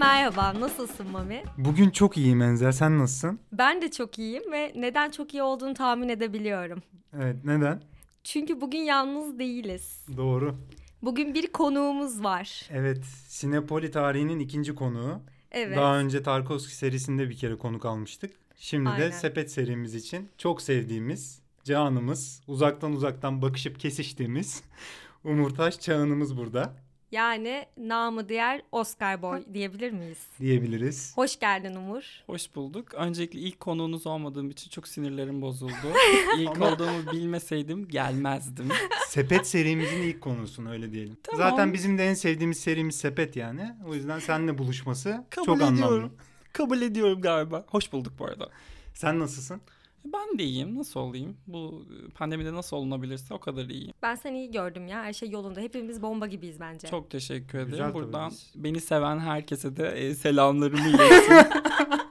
merhaba. Nasılsın Mami? Bugün çok iyiyim Enzel. Sen nasılsın? Ben de çok iyiyim ve neden çok iyi olduğunu tahmin edebiliyorum. Evet. Neden? Çünkü bugün yalnız değiliz. Doğru. Bugün bir konuğumuz var. Evet. Sinepoli tarihinin ikinci konuğu. Evet. Daha önce Tarkovski serisinde bir kere konuk almıştık. Şimdi Aynen. de Sepet serimiz için çok sevdiğimiz, canımız, uzaktan uzaktan bakışıp kesiştiğimiz Umurtaş Çağın'ımız burada Yani namı diğer Oscar Boy diyebilir miyiz? diyebiliriz. Hoş geldin Umur. Hoş bulduk. Öncelikle ilk konuğunuz olmadığım için çok sinirlerim bozuldu. İlk Ama- olduğumu bilmeseydim gelmezdim. Sepet serimizin ilk konusun öyle diyelim. Tamam. Zaten bizim de en sevdiğimiz serimiz Sepet yani. O yüzden seninle buluşması Kabul çok anlamlı. ediyorum. Kabul ediyorum galiba. Hoş bulduk bu arada. Sen nasılsın? Ben de iyiyim. Nasıl olayım? Bu pandemide nasıl olunabilirse o kadar iyiyim. Ben seni iyi gördüm ya. Her şey yolunda. Hepimiz bomba gibiyiz bence. Çok teşekkür ederim. Güzel Buradan beni seven herkese de e, selamlarımı iletin.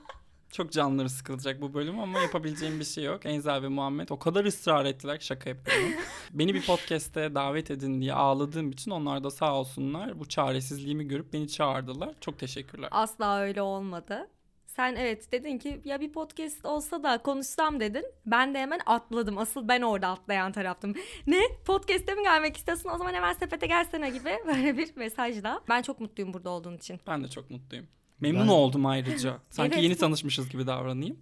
Çok canları sıkılacak bu bölüm ama yapabileceğim bir şey yok. Enzel ve Muhammed o kadar ısrar ettiler ki şaka yapıyorum. Beni bir podcast'e davet edin diye ağladığım için onlar da sağ olsunlar bu çaresizliğimi görüp beni çağırdılar. Çok teşekkürler. Asla öyle olmadı. Sen evet dedin ki ya bir podcast olsa da konuşsam dedin. Ben de hemen atladım. Asıl ben orada atlayan taraftım. Ne? Podcast'e mi gelmek istiyorsun? O zaman hemen sepete gelsene gibi böyle bir mesajla. Ben çok mutluyum burada olduğun için. Ben de çok mutluyum. Memnun Ben- oldum ayrıca. Sanki Evet. yeni tanışmışız gibi davranayım.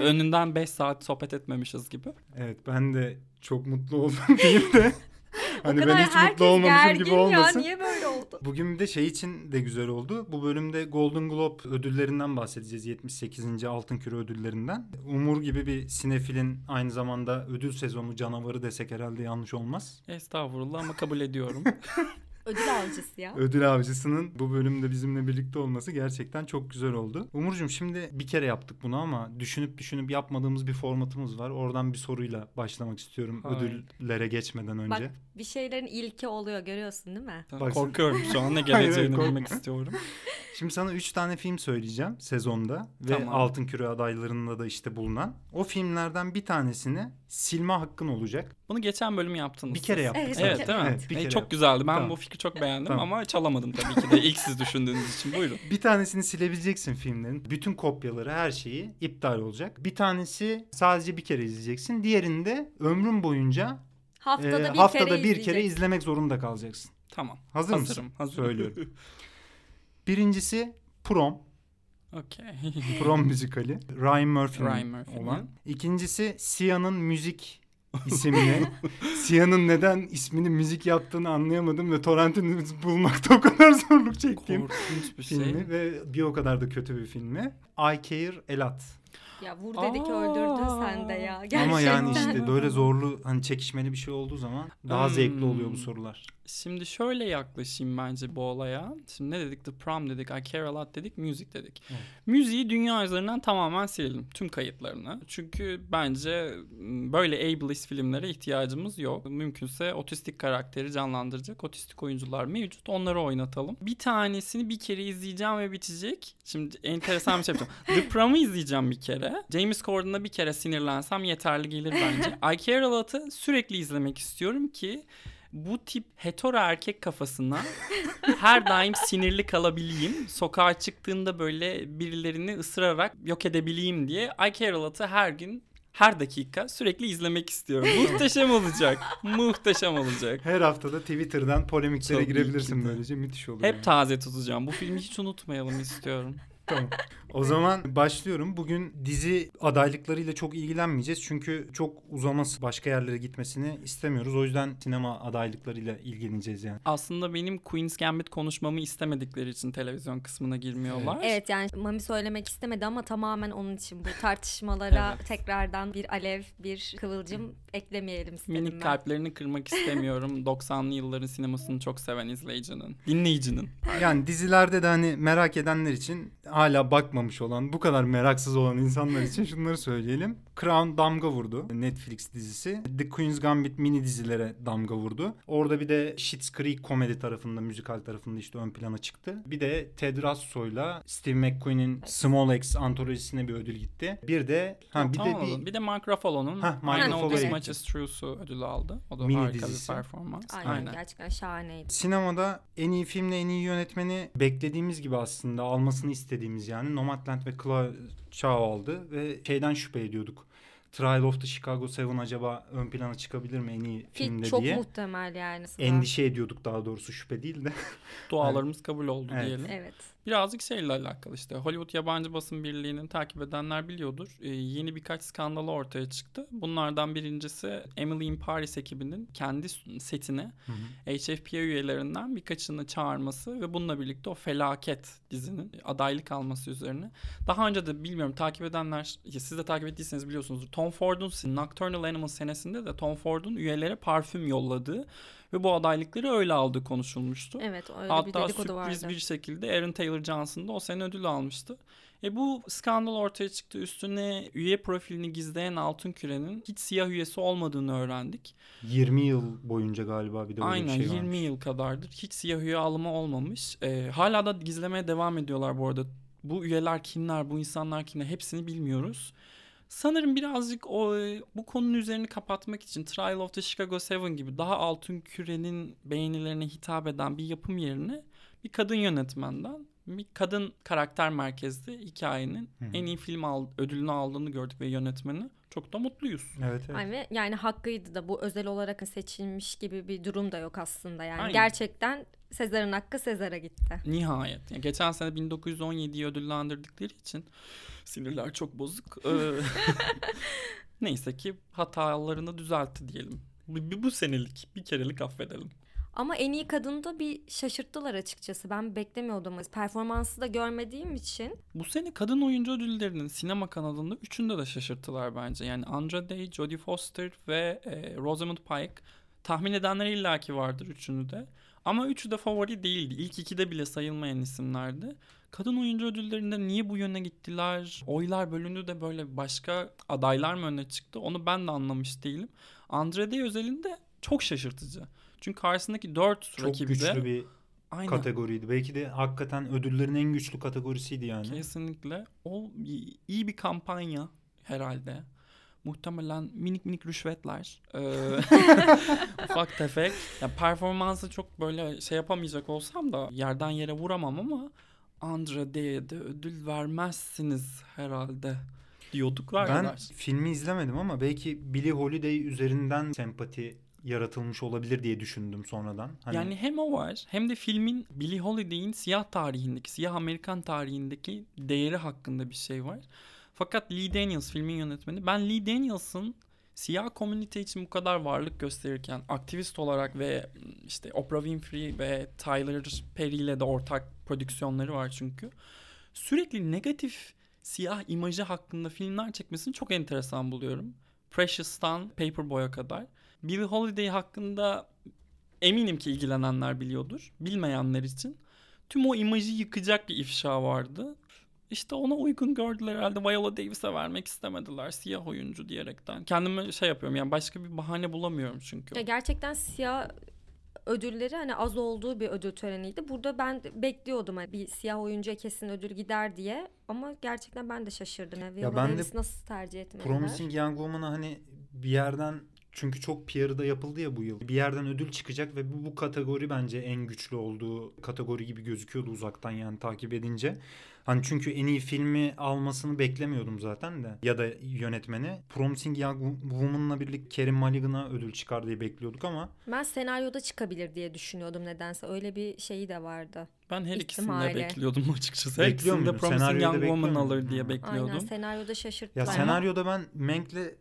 Önünden 5 saat sohbet etmemişiz gibi. Evet ben de çok mutlu oldum diyeyim de. Hani ben hiç mutlu olmamışım gergin gibi ya. olmasın. Niye böyle oldu? Bugün bir de şey için de güzel oldu. Bu bölümde Golden Globe ödüllerinden bahsedeceğiz. 78. Altın Küre ödüllerinden. Umur gibi bir sinefilin aynı zamanda ödül sezonu canavarı desek herhalde yanlış olmaz. Estağfurullah ama kabul ediyorum. Ödül avcısı ya. Ödül avcısının bu bölümde bizimle birlikte olması gerçekten çok güzel oldu. Umurcuğum şimdi bir kere yaptık bunu ama düşünüp düşünüp yapmadığımız bir formatımız var. Oradan bir soruyla başlamak istiyorum Hayır. ödüllere geçmeden önce. Bak bir şeylerin ilki oluyor görüyorsun değil mi? Bak- Korkuyorum şu an ne geleceğini bilmek istiyorum. Şimdi sana 3 tane film söyleyeceğim sezonda ve Tamam. Altın Küre adaylarında da işte bulunan. O filmlerden bir tanesini silme hakkın olacak. Bunu geçen bölüm yaptınız. Bir kere siz. yaptık. Evet. Evet değil mi? Evet, bir E, kere çok yaptık. güzeldi. Ben Tamam. bu fikri çok beğendim Tamam. ama çalamadım tabii ki de ilk siz düşündüğünüz için. Buyurun. Bir tanesini silebileceksin filmlerin. Bütün kopyaları her şeyi iptal olacak. Bir tanesi sadece bir kere izleyeceksin. Diğerini de ömrün boyunca Haftada e, bir haftada kere bir kere izlemek zorunda kalacaksın. Tamam. Hazır Hazırım. mısın? Hazırım. Söylüyorum. Birincisi Prom. Okey. Prom müzikali. Ryan Murphy'nin Ryan Murphy'nin. olan. İkincisi Sia'nın müzik isimli. Sia'nın neden ismini müzik yaptığını anlayamadım ve torrentini bulmakta o kadar zorluk çektiğim Korkunç bir şey. filmi ve bir o kadar da kötü bir filmi. I Care Elat. Ya vur dedik öldürdün sen de ya. Gerçekten. Ama yani işte böyle zorlu hani çekişmeli bir şey olduğu zaman daha Hmm. zevkli oluyor bu sorular. Şimdi şöyle yaklaşayım bence bu olaya. Şimdi ne dedik? The Prom dedik, I Care A Lot dedik, Music dedik. Evet. Müziği dünya üzerinden tamamen silelim. Tüm kayıtlarını. Çünkü bence böyle ableist filmlere ihtiyacımız yok. Mümkünse otistik karakteri canlandıracak otistik oyuncular mevcut. Onları oynatalım. Bir tanesini bir kere izleyeceğim ve bitecek. Şimdi enteresan bir şey yapacağım. The Prom'u izleyeceğim bir kere. James Corden'a bir kere sinirlensem yeterli gelir bence. I Care A Lot'ı sürekli izlemek istiyorum ki bu tip hetero erkek kafasına her daim sinirli kalabileyim. Sokağa çıktığında böyle birilerini ısırarak yok edebileyim diye I Lot'ı her gün her dakika sürekli izlemek istiyorum. Muhteşem olacak. Muhteşem olacak. Her haftada Twitter'dan polemiklere Tabii girebilirsin böylece müthiş olur. Hep yani. taze tutacağım. Bu filmi hiç unutmayalım istiyorum. Tamam. O zaman başlıyorum. Bugün dizi adaylıklarıyla çok ilgilenmeyeceğiz. Çünkü çok uzaması başka yerlere gitmesini istemiyoruz. O yüzden sinema adaylıklarıyla ilgileneceğiz yani. Aslında benim Queen's Gambit konuşmamı istemedikleri için televizyon kısmına girmiyorlar. Evet yani Mami söylemek istemedi ama tamamen onun için bu tartışmalara Evet. tekrardan bir alev, bir kıvılcım eklemeyelim istedim Minik ben. kalplerini kırmak istemiyorum. 90'lı yılların sinemasını çok seven izleyicinin, dinleyicinin. Yani dizilerde de hani merak edenler için hala bakmamış olan, bu kadar meraksız olan insanlar için şunları söyleyelim. Crown damga vurdu. Netflix dizisi. The Queen's Gambit mini dizilere damga vurdu. Orada bir de Schitt's Creek komedi tarafında, müzikal tarafında işte ön plana çıktı. Bir de Ted Rasso'yla Steve McQueen'in Small X antolojisine bir ödül gitti. Bir de ha bir de Tamam, bir bir de Mark Ruffalo'nun Hah, Mark Ruffalo'ya This Much gitti. Is True'su ödülü aldı. O da Mini harika dizisi. bir performans. Aynen, Aynen. gerçekten şahaneydi. Sinemada en iyi filmle en iyi yönetmeni beklediğimiz gibi aslında almasını istediğimiz yani Nomadland ve Chloe Zhao aldı ve şeyden şüphe ediyorduk. Trial of the Chicago 7 acaba ön plana çıkabilir mi en iyi Ki filmde çok diye. muhtemel yani. Endişe ediyorduk daha doğrusu şüphe değil de. Dualarımız kabul oldu Evet. diyelim. Evet. Birazcık şeyle alakalı işte Hollywood Yabancı Basın Birliği'nin takip edenler biliyordur. Ee, yeni birkaç skandalı ortaya çıktı. Bunlardan birincisi Emily in Paris ekibinin kendi setine HFPA üyelerinden birkaçını çağırması ve bununla birlikte o felaket dizinin adaylık alması üzerine. Daha önce de bilmiyorum takip edenler, siz de takip ettiyseniz biliyorsunuzdur. Tom Ford'un Nocturnal Animals senesinde de Tom Ford'un üyelere parfüm yolladığı ve bu adaylıkları öyle aldığı konuşulmuştu. Evet öyle bir Hatta dedikodu vardı. sürpriz bir şekilde Aaron Taylor Johnson da o sene ödül almıştı. E bu skandal ortaya çıktı. Üstüne üye profilini gizleyen Altın Küre'nin hiç siyah üyesi olmadığını öğrendik. 20 yıl boyunca galiba bir de öyle Aynen bir şey 20 varmış. yıl kadardır. Hiç siyah üye alımı olmamış. E, hala da gizlemeye devam ediyorlar bu arada. Bu üyeler kimler, bu insanlar kimler hepsini bilmiyoruz. Sanırım birazcık o e, bu konunun üzerini kapatmak için Trial of the Chicago 7 gibi daha altın kürenin beğenilerine hitap eden bir yapım yerine bir kadın yönetmenden bir kadın karakter merkezli hikayenin Hı hı. en iyi film al- ödülünü aldığını gördük ve yönetmeni. Çok da mutluyuz. Evet evet. Ve yani hakkıydı da bu özel olarak seçilmiş gibi bir durum da yok aslında yani. Aynen. Gerçekten Sezar'ın hakkı Sezar'a gitti. Nihayet. Yani geçen sene 1917'yi ödüllendirdikleri için sinirler çok bozuk. Ee, Neyse ki hatalarını düzeltti diyelim. Bu- bu senelik bir kerelik affedelim. Ama en iyi kadında bir şaşırttılar açıkçası. Ben beklemiyordum. Performansı da görmediğim için. Bu sene kadın oyuncu ödüllerinin sinema kanalında üçünde de şaşırttılar bence. Yani Andra Day, Jodie Foster ve e, Rosamund Pike. Tahmin edenler illaki vardır üçünü de. Ama üçü de favori değildi. İlk ikide bile sayılmayan isimlerdi. Kadın oyuncu ödüllerinde niye bu yöne gittiler? Oylar bölündü de böyle başka adaylar mı öne çıktı? Onu ben de anlamış değilim. Andra Day özelinde çok şaşırtıcı. Çünkü karşısındaki dört Çok rakibi de güçlü bir aynen. kategoriydi. Belki de hakikaten ödüllerin en güçlü kategorisiydi yani. Kesinlikle. O iyi bir kampanya herhalde. Muhtemelen minik minik rüşvetler. Ee, ufak tefek. Ya performansı çok böyle şey yapamayacak olsam da yerden yere vuramam ama Andrade'ye de ödül vermezsiniz herhalde diyorduk Ben filmi izlemedim ama belki Billie Holiday üzerinden sempati yaratılmış olabilir diye düşündüm sonradan. Hani Yani hem o var hem de filmin Billie Holiday'in siyah tarihindeki, siyah Amerikan tarihindeki değeri hakkında bir şey var. Fakat Lee Daniels filmin yönetmeni. Ben Lee Daniels'ın siyah komünite için bu kadar varlık gösterirken aktivist olarak ve işte Oprah Winfrey ve Tyler Perry ile de ortak prodüksiyonları var çünkü. Sürekli negatif siyah imajı hakkında filmler çekmesini çok enteresan buluyorum. Precious'tan Paperboy'a kadar. Billie Holiday hakkında eminim ki ilgilenenler biliyordur. Bilmeyenler için tüm o imajı yıkacak bir ifşa vardı. İşte ona uygun gördüler herhalde Viola Davis'e vermek istemediler siyah oyuncu diyerekten. Kendime şey yapıyorum yani başka bir bahane bulamıyorum çünkü. Ya gerçekten siyah ödülleri hani az olduğu bir ödül töreniydi. Burada ben de bekliyordum hani bir siyah oyuncuya kesin ödül gider diye. Ama gerçekten ben de şaşırdım. Yani Viola ben de Davis nasıl tercih etmediler? Promising Young Woman'a hani bir yerden çünkü çok PR'ı da yapıldı ya bu yıl. Bir yerden ödül çıkacak ve bu, bu kategori bence en güçlü olduğu kategori gibi gözüküyordu uzaktan yani takip edince. Hani çünkü en iyi filmi almasını beklemiyordum zaten de ya da yönetmeni. Promising Young Woman'la birlikte Kerim Mulligan'a ödül çıkar diye bekliyorduk ama Ben senaryoda çıkabilir diye düşünüyordum nedense. Öyle bir şeyi de vardı. Ben her ikisini de İhtimali. bekliyordum açıkçası. Bekliyor Hepsini de muydun? Promising Senaryoda Young Woman alır diye bekliyordum. Aynen senaryoda şaşırttılar. ya senaryoda ben Mank'le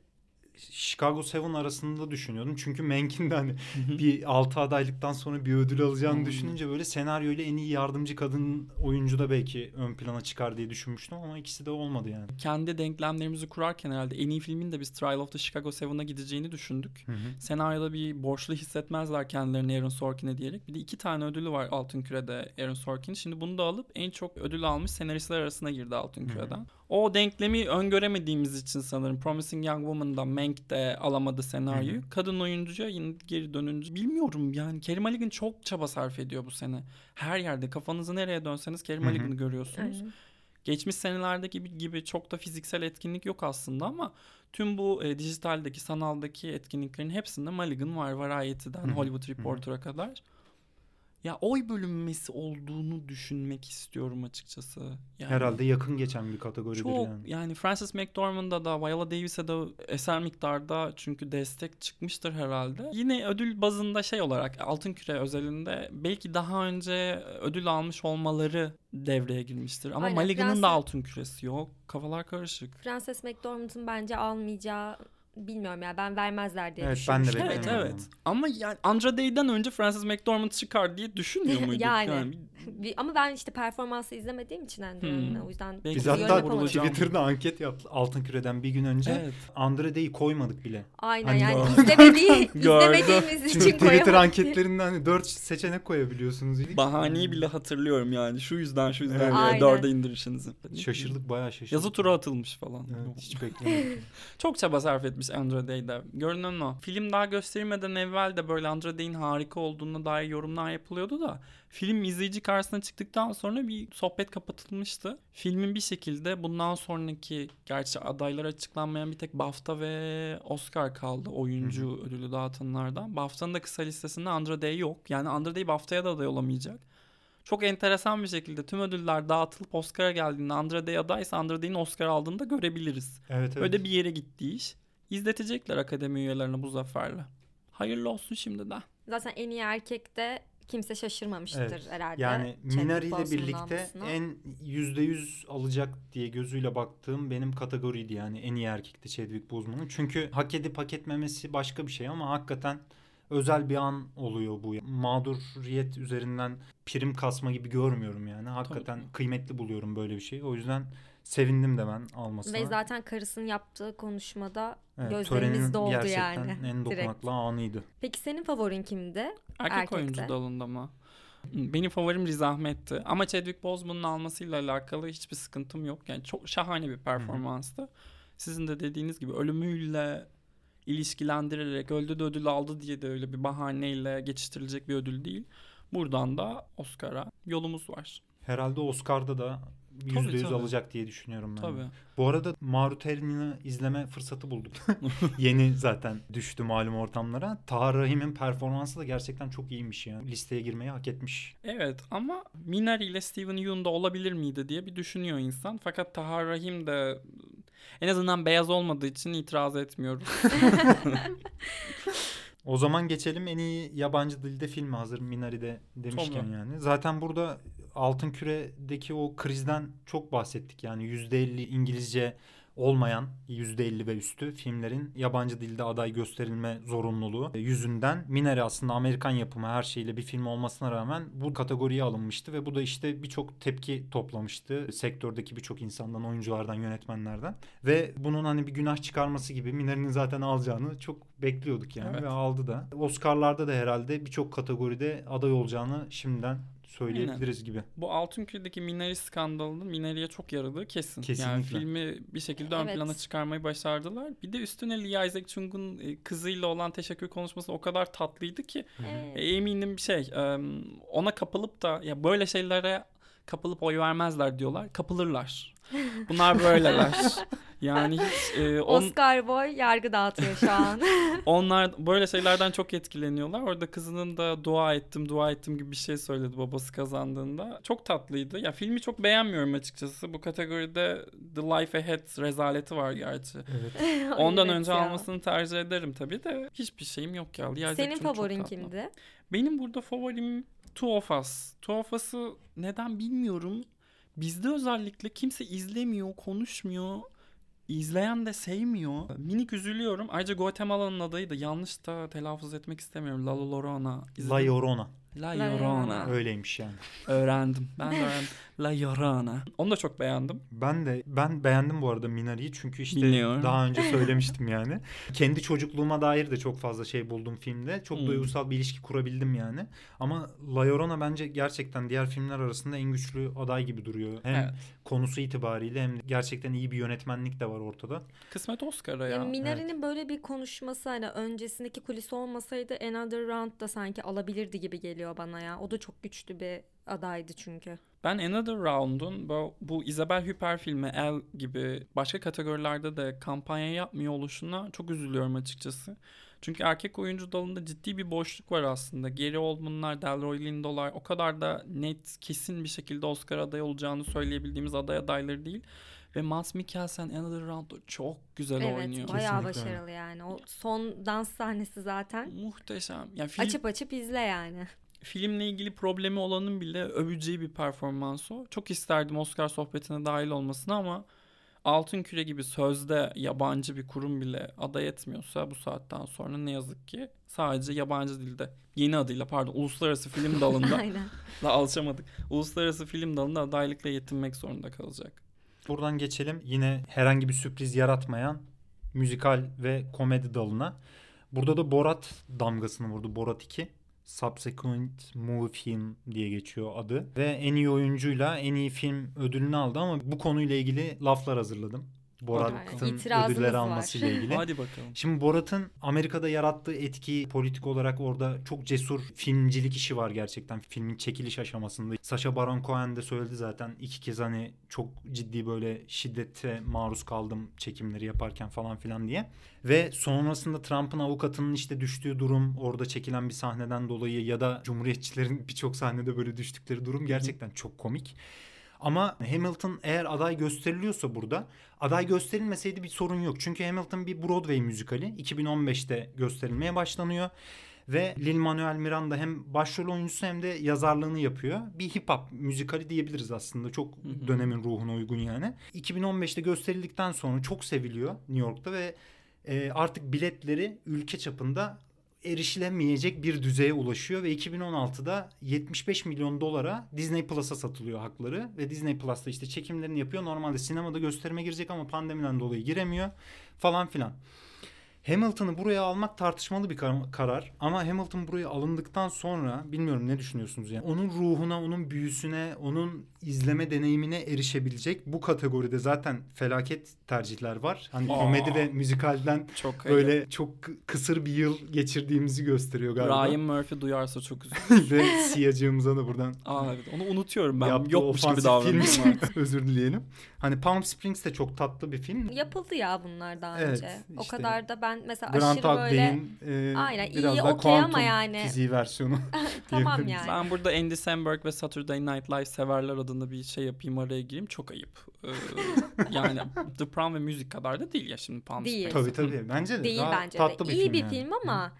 Chicago Seven arasında düşünüyordum. Çünkü Mank'in de hani bir 6 adaylıktan sonra bir ödül alacağını Hmm. düşününce böyle senaryoyla en iyi yardımcı kadın oyuncu da belki ön plana çıkar diye düşünmüştüm ama ikisi de olmadı yani. Kendi denklemlerimizi kurarken herhalde en iyi filmin de biz Trial of the Chicago Seven'a gideceğini düşündük. Senaryoda bir borçlu hissetmezler kendilerini Aaron Sorkin'e diyerek. Bir de iki tane ödülü var Altın Küre'de Aaron Sorkin. Şimdi bunu da alıp en çok ödül almış senaristler arasına girdi Altın Küre'den. O denklemi öngöremediğimiz için sanırım Promising Young Woman'da Mank de alamadı senaryoyu. Hı hı. Kadın oyuncuya yine geri dönünce bilmiyorum yani Kerry Mulligan çok çaba sarf ediyor bu sene. Her yerde kafanızı nereye dönseniz hı. Mulligan'ı görüyorsunuz. Aynen. Geçmiş senelerdeki gibi, gibi çok da fiziksel etkinlik yok aslında ama tüm bu e, dijitaldeki, sanaldaki etkinliklerin hepsinde Mulligan var. Hı, Hollywood. Reporter'a kadar. Ya oy bölünmesi olduğunu düşünmek istiyorum açıkçası. Yani Herhalde yakın geçen bir kategoridir çok yani. yani. Frances McDormand'a da Viola Davis'e de eser miktarda çünkü destek çıkmıştır herhalde. Yine ödül bazında şey olarak Altın Küre özelinde belki daha önce ödül almış olmaları devreye girmiştir. Ama Aynen, Frances- da altın küresi yok. Kafalar karışık. Frances McDormand'ın bence almayacağı bilmiyorum ya ben vermezler diye Evet, ben de. Evet evet. Ama yani Andrade'den önce Frances McDormand çıkar diye düşünmüyor muyduk? Yani. Bir- ama ben işte performansı izlemediğim için Andrew'un Hmm. o yüzden Belki Biz hatta. Twitter'da anket yaptık Altın Küre'den bir gün önce. Evet. Andre'yi koymadık bile. Aynen Hani yani gördüm. izlemediği, izlemediğimiz Çünkü için Twitter koyamadık. anketlerinde hani 4 seçenek koyabiliyorsunuz. dedik. Bahaneyi bile hatırlıyorum yani. Şu yüzden şu yüzden Evet. dörde indirişinizi. Şaşırdık bayağı şaşırdık. Yazı tura atılmış falan. Evet, hiç beklemedim. Çok çaba sarf etmiş Andrade'de. Görünen o. Film daha gösterilmeden evvel de böyle Andrade'in harika olduğuna dair yorumlar yapılıyordu da film izleyici karşısına çıktıktan sonra bir sohbet kapatılmıştı. Filmin bir şekilde bundan sonraki gerçi adaylar açıklanmayan bir tek BAFTA ve Oscar kaldı oyuncu ödülü dağıtanlardan. BAFTA'nın da kısa listesinde Andrade yok. Yani Andrade BAFTA'ya da aday olamayacak. Çok enteresan bir şekilde tüm ödüller dağıtılıp Oscar'a geldiğinde Andrade adaysa Andrade'nin Oscar aldığını da görebiliriz. Evet evet. Öyle bir yere gitti iş. İzletecekler akademi üyelerine bu zaferle. Hayırlı olsun şimdiden. Zaten en iyi erkekte kimse şaşırmamıştır Evet. herhalde. Yani Minari ile birlikte en %100 alacak diye gözüyle baktığım benim kategoriydi yani en iyi erkekti Chadwick Boseman'ın. Çünkü hak edip hak etmemesi başka bir şey ama hakikaten özel bir an oluyor bu. Mağduriyet üzerinden prim kasma gibi görmüyorum yani. Hakikaten Tabii. kıymetli buluyorum böyle bir şeyi. O yüzden sevindim de ben almasına. Ve zaten karısının yaptığı konuşmada Evet, gözlerimiz doldu gerçekten yani. en Direkt. dokunaklı anıydı. Peki senin favorin kimdi? Erkek Erkekte. oyuncu dalında mı? Benim favorim Riz Ahmet'ti. Ama Chadwick Boseman'ın almasıyla alakalı hiçbir sıkıntım yok. Yani çok şahane bir performanstı. Sizin de dediğiniz gibi ölümüyle ilişkilendirerek öldü de ödül aldı diye de öyle bir bahaneyle geçiştirilecek bir ödül değil. Buradan da Oscar'a yolumuz var. Herhalde Oscar'da da %100 tabii. alacak diye düşünüyorum ben. Tabii. Bu arada Maruterin'i izleme fırsatı bulduk. Yeni zaten düştü malum ortamlara. Tahar Rahim'in performansı da gerçekten çok iyiymiş yani. Listeye girmeyi hak etmiş. Evet ama Minari ile Steven Yeun da olabilir miydi diye bir düşünüyor insan. Fakat Tahar Rahim de en azından beyaz olmadığı için itiraz etmiyoruz. O zaman geçelim en iyi yabancı dilde film hazır Minari'de demişken Tabii. yani. Zaten burada Altın Küre'deki o krizden çok bahsettik. Yani %50 İngilizce olmayan %50 ve üstü filmlerin yabancı dilde aday gösterilme zorunluluğu yüzünden Minari aslında Amerikan yapımı her şeyle bir film olmasına rağmen bu kategoriye alınmıştı ve bu da işte birçok tepki toplamıştı sektördeki birçok insandan, oyunculardan, yönetmenlerden ve bunun hani bir günah çıkarması gibi Minari'nin zaten alacağını çok bekliyorduk yani Evet. ve aldı da. Oscar'larda da herhalde birçok kategoride aday olacağını şimdiden söyleyebiliriz gibi. Bu Altınköy'deki Minari skandalının Minari'ye çok yaradığı kesin. Yani Kesinlikle. filmi bir şekilde ön Evet. plana çıkarmayı başardılar. Bir de üstüne Lee Isaac Chung'un e, kızıyla olan teşekkür konuşması o kadar tatlıydı ki Evet. eminim şey e, ona kapılıp da ya böyle şeylere kapılıp oy vermezler diyorlar. Kapılırlar. Bunlar böyleler. Yani hiç e, on- Oscar Boy yargı dağıtıyor şu an. onlar böyle şeylerden çok etkileniyorlar. Orada kızının da dua ettim, dua ettim gibi bir şey söyledi babası kazandığında. Çok tatlıydı. Ya filmi çok beğenmiyorum açıkçası. Bu kategoride The Life Ahead rezaleti var gerçi. Evet. Ondan Evet önce ya. almasını tercih ederim tabii de hiçbir şeyim yok ya. Isaac Senin favorin kimdi? Benim burada favorim Two of Us. Two of Us'ı neden bilmiyorum. Bizde özellikle kimse izlemiyor, konuşmuyor. İzleyen de sevmiyor. Minik üzülüyorum. Ayrıca Guatemala'nın adayı da yanlış da telaffuz etmek istemiyorum. La Llorona. İzledim. La Llorona. La Llorona. Öyleymiş yani. Öğrendim. Ben de öğrendim. La Llorona. Onu da çok beğendim. Ben de ben beğendim bu arada Minari'yi çünkü işte Biliyorum. daha önce söylemiştim yani. Kendi çocukluğuma dair de çok fazla şey buldum filmde. Çok Hmm. duygusal bir ilişki kurabildim yani. Ama La Llorona bence gerçekten diğer filmler arasında en güçlü aday gibi duruyor. Hem Evet. konusu itibariyle hem gerçekten iyi bir yönetmenlik de var ortada. Kısmet Oscar'a ya. Yani Minari'nin böyle bir konuşması hani öncesindeki kulisi olmasaydı Another Round da sanki alabilirdi gibi geliyor bana ya. O da çok güçlü bir adaydı çünkü. Ben Another Round'un bu, bu Isabel Huppert filmi El gibi başka kategorilerde de kampanya yapmıyor oluşuna çok üzülüyorum açıkçası. Çünkü erkek oyuncu dalında ciddi bir boşluk var aslında. Gary Oldman'lar, Delroy Lindo'lar o kadar da net, kesin bir şekilde Oscar adayı olacağını söyleyebildiğimiz aday adayları değil. Ve Mads Mikkelsen Another Round'da çok güzel evet oynuyor. bayağı Kesinlikle. başarılı yani. O son dans sahnesi zaten. Muhteşem. Yani film, Açıp açıp izle yani. filmle ilgili problemi olanın bile öveceği bir performans o. Çok isterdim Oscar sohbetine dahil olmasını ama Altın Küre gibi sözde yabancı bir kurum bile aday etmiyorsa bu saatten sonra ne yazık ki sadece yabancı dilde yeni adıyla pardon uluslararası film dalında da alışamadık. Uluslararası film dalında adaylıkla yetinmek zorunda kalacak. Buradan geçelim yine herhangi bir sürpriz yaratmayan müzikal ve komedi dalına. Burada da Borat damgasını vurdu. Borat 2. Subsequent Movie Film diye geçiyor adı. Ve en iyi oyuncuyla en iyi film ödülünü aldı ama bu konuyla ilgili laflar hazırladım. Borat'ın ödülleri var. almasıyla ilgili. Hadi bakalım. Şimdi Borat'ın Amerika'da yarattığı etki politik olarak orada çok cesur filmcilik işi var gerçekten filmin çekiliş aşamasında. Sacha Baron Cohen de söyledi zaten iki kez hani çok ciddi böyle şiddete maruz kaldım çekimleri yaparken falan filan diye. Ve sonrasında Trump'ın avukatının işte düştüğü durum orada çekilen bir sahneden dolayı ya da Cumhuriyetçilerin birçok sahnede böyle düştükleri durum gerçekten çok komik. Ama Hamilton eğer aday gösteriliyorsa burada aday gösterilmeseydi bir sorun yok. Çünkü Hamilton bir Broadway müzikali 2015'te gösterilmeye başlanıyor. Ve Lin-Manuel Miranda hem başrol oyuncusu hem de yazarlığını yapıyor. Bir hip hop müzikali diyebiliriz aslında. Çok dönemin ruhuna uygun yani. 2015'te gösterildikten sonra çok seviliyor New York'ta ve e, artık biletleri ülke çapında erişilemeyecek bir düzeye ulaşıyor ve 2016'da 75 milyon dolara Disney Plus'a satılıyor hakları ve Disney Plus'ta işte çekimlerini yapıyor. Normalde sinemada gösterime girecek ama pandemiden dolayı giremiyor falan filan. Hamilton'ı buraya almak tartışmalı bir kar- karar ama Hamilton buraya alındıktan sonra bilmiyorum ne düşünüyorsunuz yani onun ruhuna, onun büyüsüne, onun izleme deneyimine erişebilecek bu kategoride zaten felaket tercihler var. Hani Aa. komedi ve müzikalden Çok böyle çok kı- kısır bir yıl geçirdiğimizi gösteriyor galiba. Ryan Murphy duyarsa çok üzülür. ve Siyacığımıza da buradan Aa evet onu unutuyorum ben. yaptığı Yokmuş gibi davranıyorum. özür dileyelim. Hani Palm Springs de çok tatlı bir film. Yapıldı ya bunlar daha Evet, önce. O işte kadar da ben mesela Grant aşırı böyle e, Aynen, iyi, biraz daha okey ama yani- fiziği versiyonu. tamam yani. Ben burada Andy Samberg ve Saturday Night Live severler adına bir şey yapayım araya gireyim. Çok ayıp. Ee, yani The Prom ve müzik kadar da değil ya şimdi Palm Değil. Springs. tabii tabii. Bence de Değil daha bence tatlı de. bir İyi film bir yani. film ama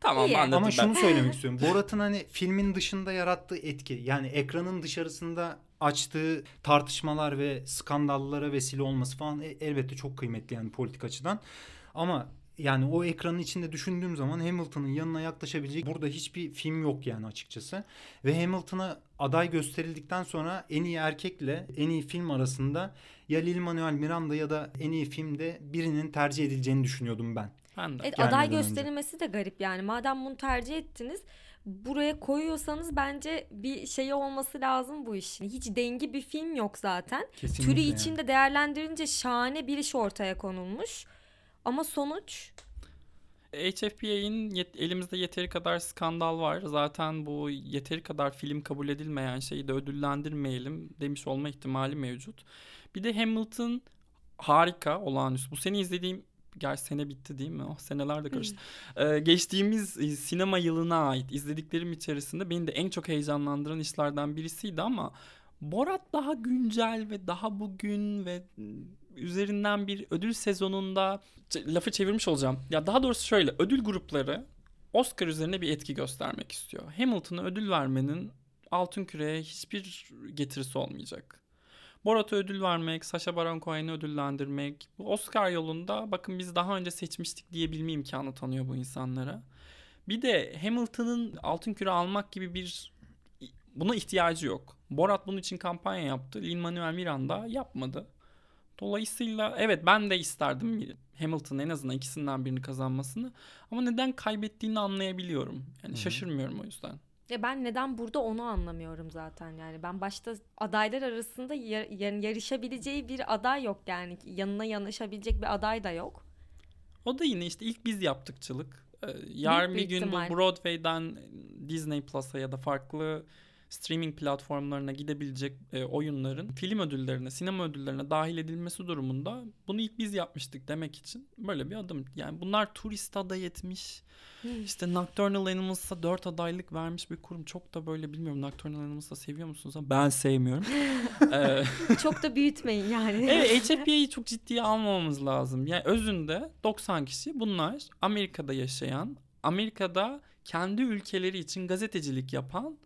Tamam İyi. anladım Ama ben. şunu söylemek istiyorum. Borat'ın hani filmin dışında yarattığı etki yani ekranın dışarısında açtığı tartışmalar ve skandallara vesile olması falan e- elbette çok kıymetli yani politik açıdan. Ama yani o ekranın içinde düşündüğüm zaman Hamilton'ın yanına yaklaşabilecek burada hiçbir film yok yani açıkçası. Ve Hamilton'a aday gösterildikten sonra en iyi erkekle en iyi film arasında ya Lin-Manuel Miranda ya da en iyi filmde birinin tercih edileceğini düşünüyordum ben. Ben de. Evet, aday önce. gösterilmesi de garip yani. Madem bunu tercih ettiniz buraya koyuyorsanız bence bir şey olması lazım bu işin. Hiç dengi bir film yok zaten. Kesinlikle Türü yani. içinde değerlendirince şahane bir iş ortaya konulmuş. Ama sonuç HFPA'in yet- elimizde yeteri kadar skandal var. Zaten bu yeteri kadar film kabul edilmeyen şeyi de ödüllendirmeyelim demiş olma ihtimali mevcut. Bir de Hamilton harika, olağanüstü. Bu sene izlediğim Gerçi sene bitti değil mi? Oh, seneler de karıştı. Ee, geçtiğimiz e, sinema yılına ait izlediklerim içerisinde beni de en çok heyecanlandıran işlerden birisiydi ama Borat daha güncel ve daha bugün ve üzerinden bir ödül sezonunda lafı çevirmiş olacağım. Ya daha doğrusu şöyle ödül grupları Oscar üzerine bir etki göstermek istiyor. Hamilton'a ödül vermenin altın küreye hiçbir getirisi olmayacak. Borat'a ödül vermek, Sacha Baron Cohen'i ödüllendirmek. Oscar yolunda bakın biz daha önce seçmiştik diyebilme imkanı tanıyor bu insanlara. Bir de Hamilton'ın altın küre almak gibi bir buna ihtiyacı yok. Borat bunun için kampanya yaptı. Lin-Manuel Miranda yapmadı. Dolayısıyla evet ben de isterdim Hamilton en azından ikisinden birini kazanmasını. Ama neden kaybettiğini anlayabiliyorum. Yani Hı-hı. şaşırmıyorum o yüzden. Ya ben neden burada onu anlamıyorum zaten yani. Ben başta adaylar arasında yar- yarışabileceği bir aday yok yani. Yanına yanaşabilecek bir aday da yok. O da yine işte ilk biz yaptıkçılık. Ee, yarın bir gün bu ihtimal. Broadway'den Disney Plus'a ya da farklı streaming platformlarına gidebilecek e, oyunların film ödüllerine, sinema ödüllerine dahil edilmesi durumunda bunu ilk biz yapmıştık demek için böyle bir adım. Yani bunlar turist aday etmiş. İşte Nocturnal Animals'a 4 adaylık vermiş bir kurum. Çok da böyle bilmiyorum Nocturnal Animals'ı seviyor musunuz ben sevmiyorum. Ee, Çok da büyütmeyin yani. Evet HFPA'yı çok ciddiye almamamız lazım. Yani özünde 90 kişi bunlar Amerika'da yaşayan, Amerika'da kendi ülkeleri için gazetecilik yapan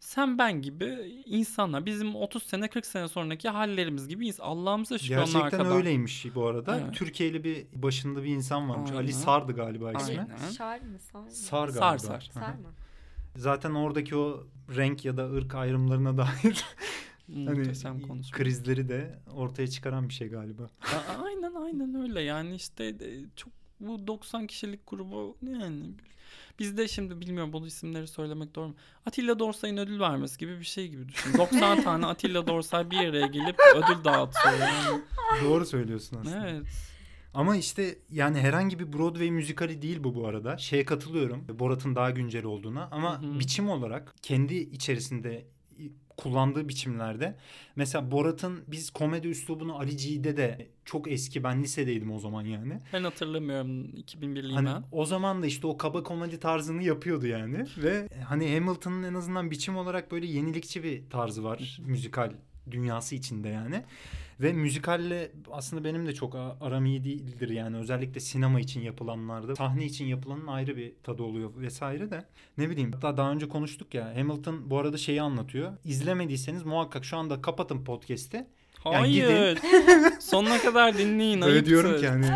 sen ben gibi insanlar. Bizim 30 sene 40 sene sonraki hallerimiz gibi ins- Allah'ımıza şükür onlar Gerçekten kadar. öyleymiş bu arada. Evet. Türkiye'li bir başında bir insan varmış. Aynen. Ali Sar'dı galiba ismi. Aynen. Şar mı? Sar mı? Sar galiba. sar. Sar mı? Zaten oradaki o renk ya da ırk ayrımlarına dair hani konuşma. krizleri de ortaya çıkaran bir şey galiba. Aynen aynen öyle yani işte e, çok bu 90 kişilik grubu yani biz de şimdi bilmiyorum bu isimleri söylemek doğru mu? Atilla Dorsay'ın ödül vermesi gibi bir şey gibi düşün. 90 tane Atilla Dorsay bir araya gelip ödül dağıtıyor yani. Doğru söylüyorsun aslında. Evet. Ama işte yani herhangi bir Broadway müzikali değil bu bu arada. Şeye katılıyorum. Borat'ın daha güncel olduğuna ama Hı hı. biçim olarak kendi içerisinde kullandığı biçimlerde mesela Borat'ın biz komedi üslubunu Ali G'de de çok eski ben lisedeydim o zaman yani. Ben hatırlamıyorum 2001'liyim Hani ben. o zaman da işte o kaba komedi tarzını yapıyordu yani ve hani Hamilton'ın en azından biçim olarak böyle yenilikçi bir tarzı var müzikal dünyası içinde yani. Ve müzikalle aslında benim de çok aram iyi değildir yani. Özellikle sinema için yapılanlarda sahne için yapılanın ayrı bir tadı oluyor vesaire de. Ne bileyim hatta daha önce konuştuk ya Hamilton bu arada şeyi anlatıyor. İzlemediyseniz muhakkak şu anda kapatın podcast'i Hayır. Sonuna kadar dinleyin. böyle ayıptır. diyorum ki hani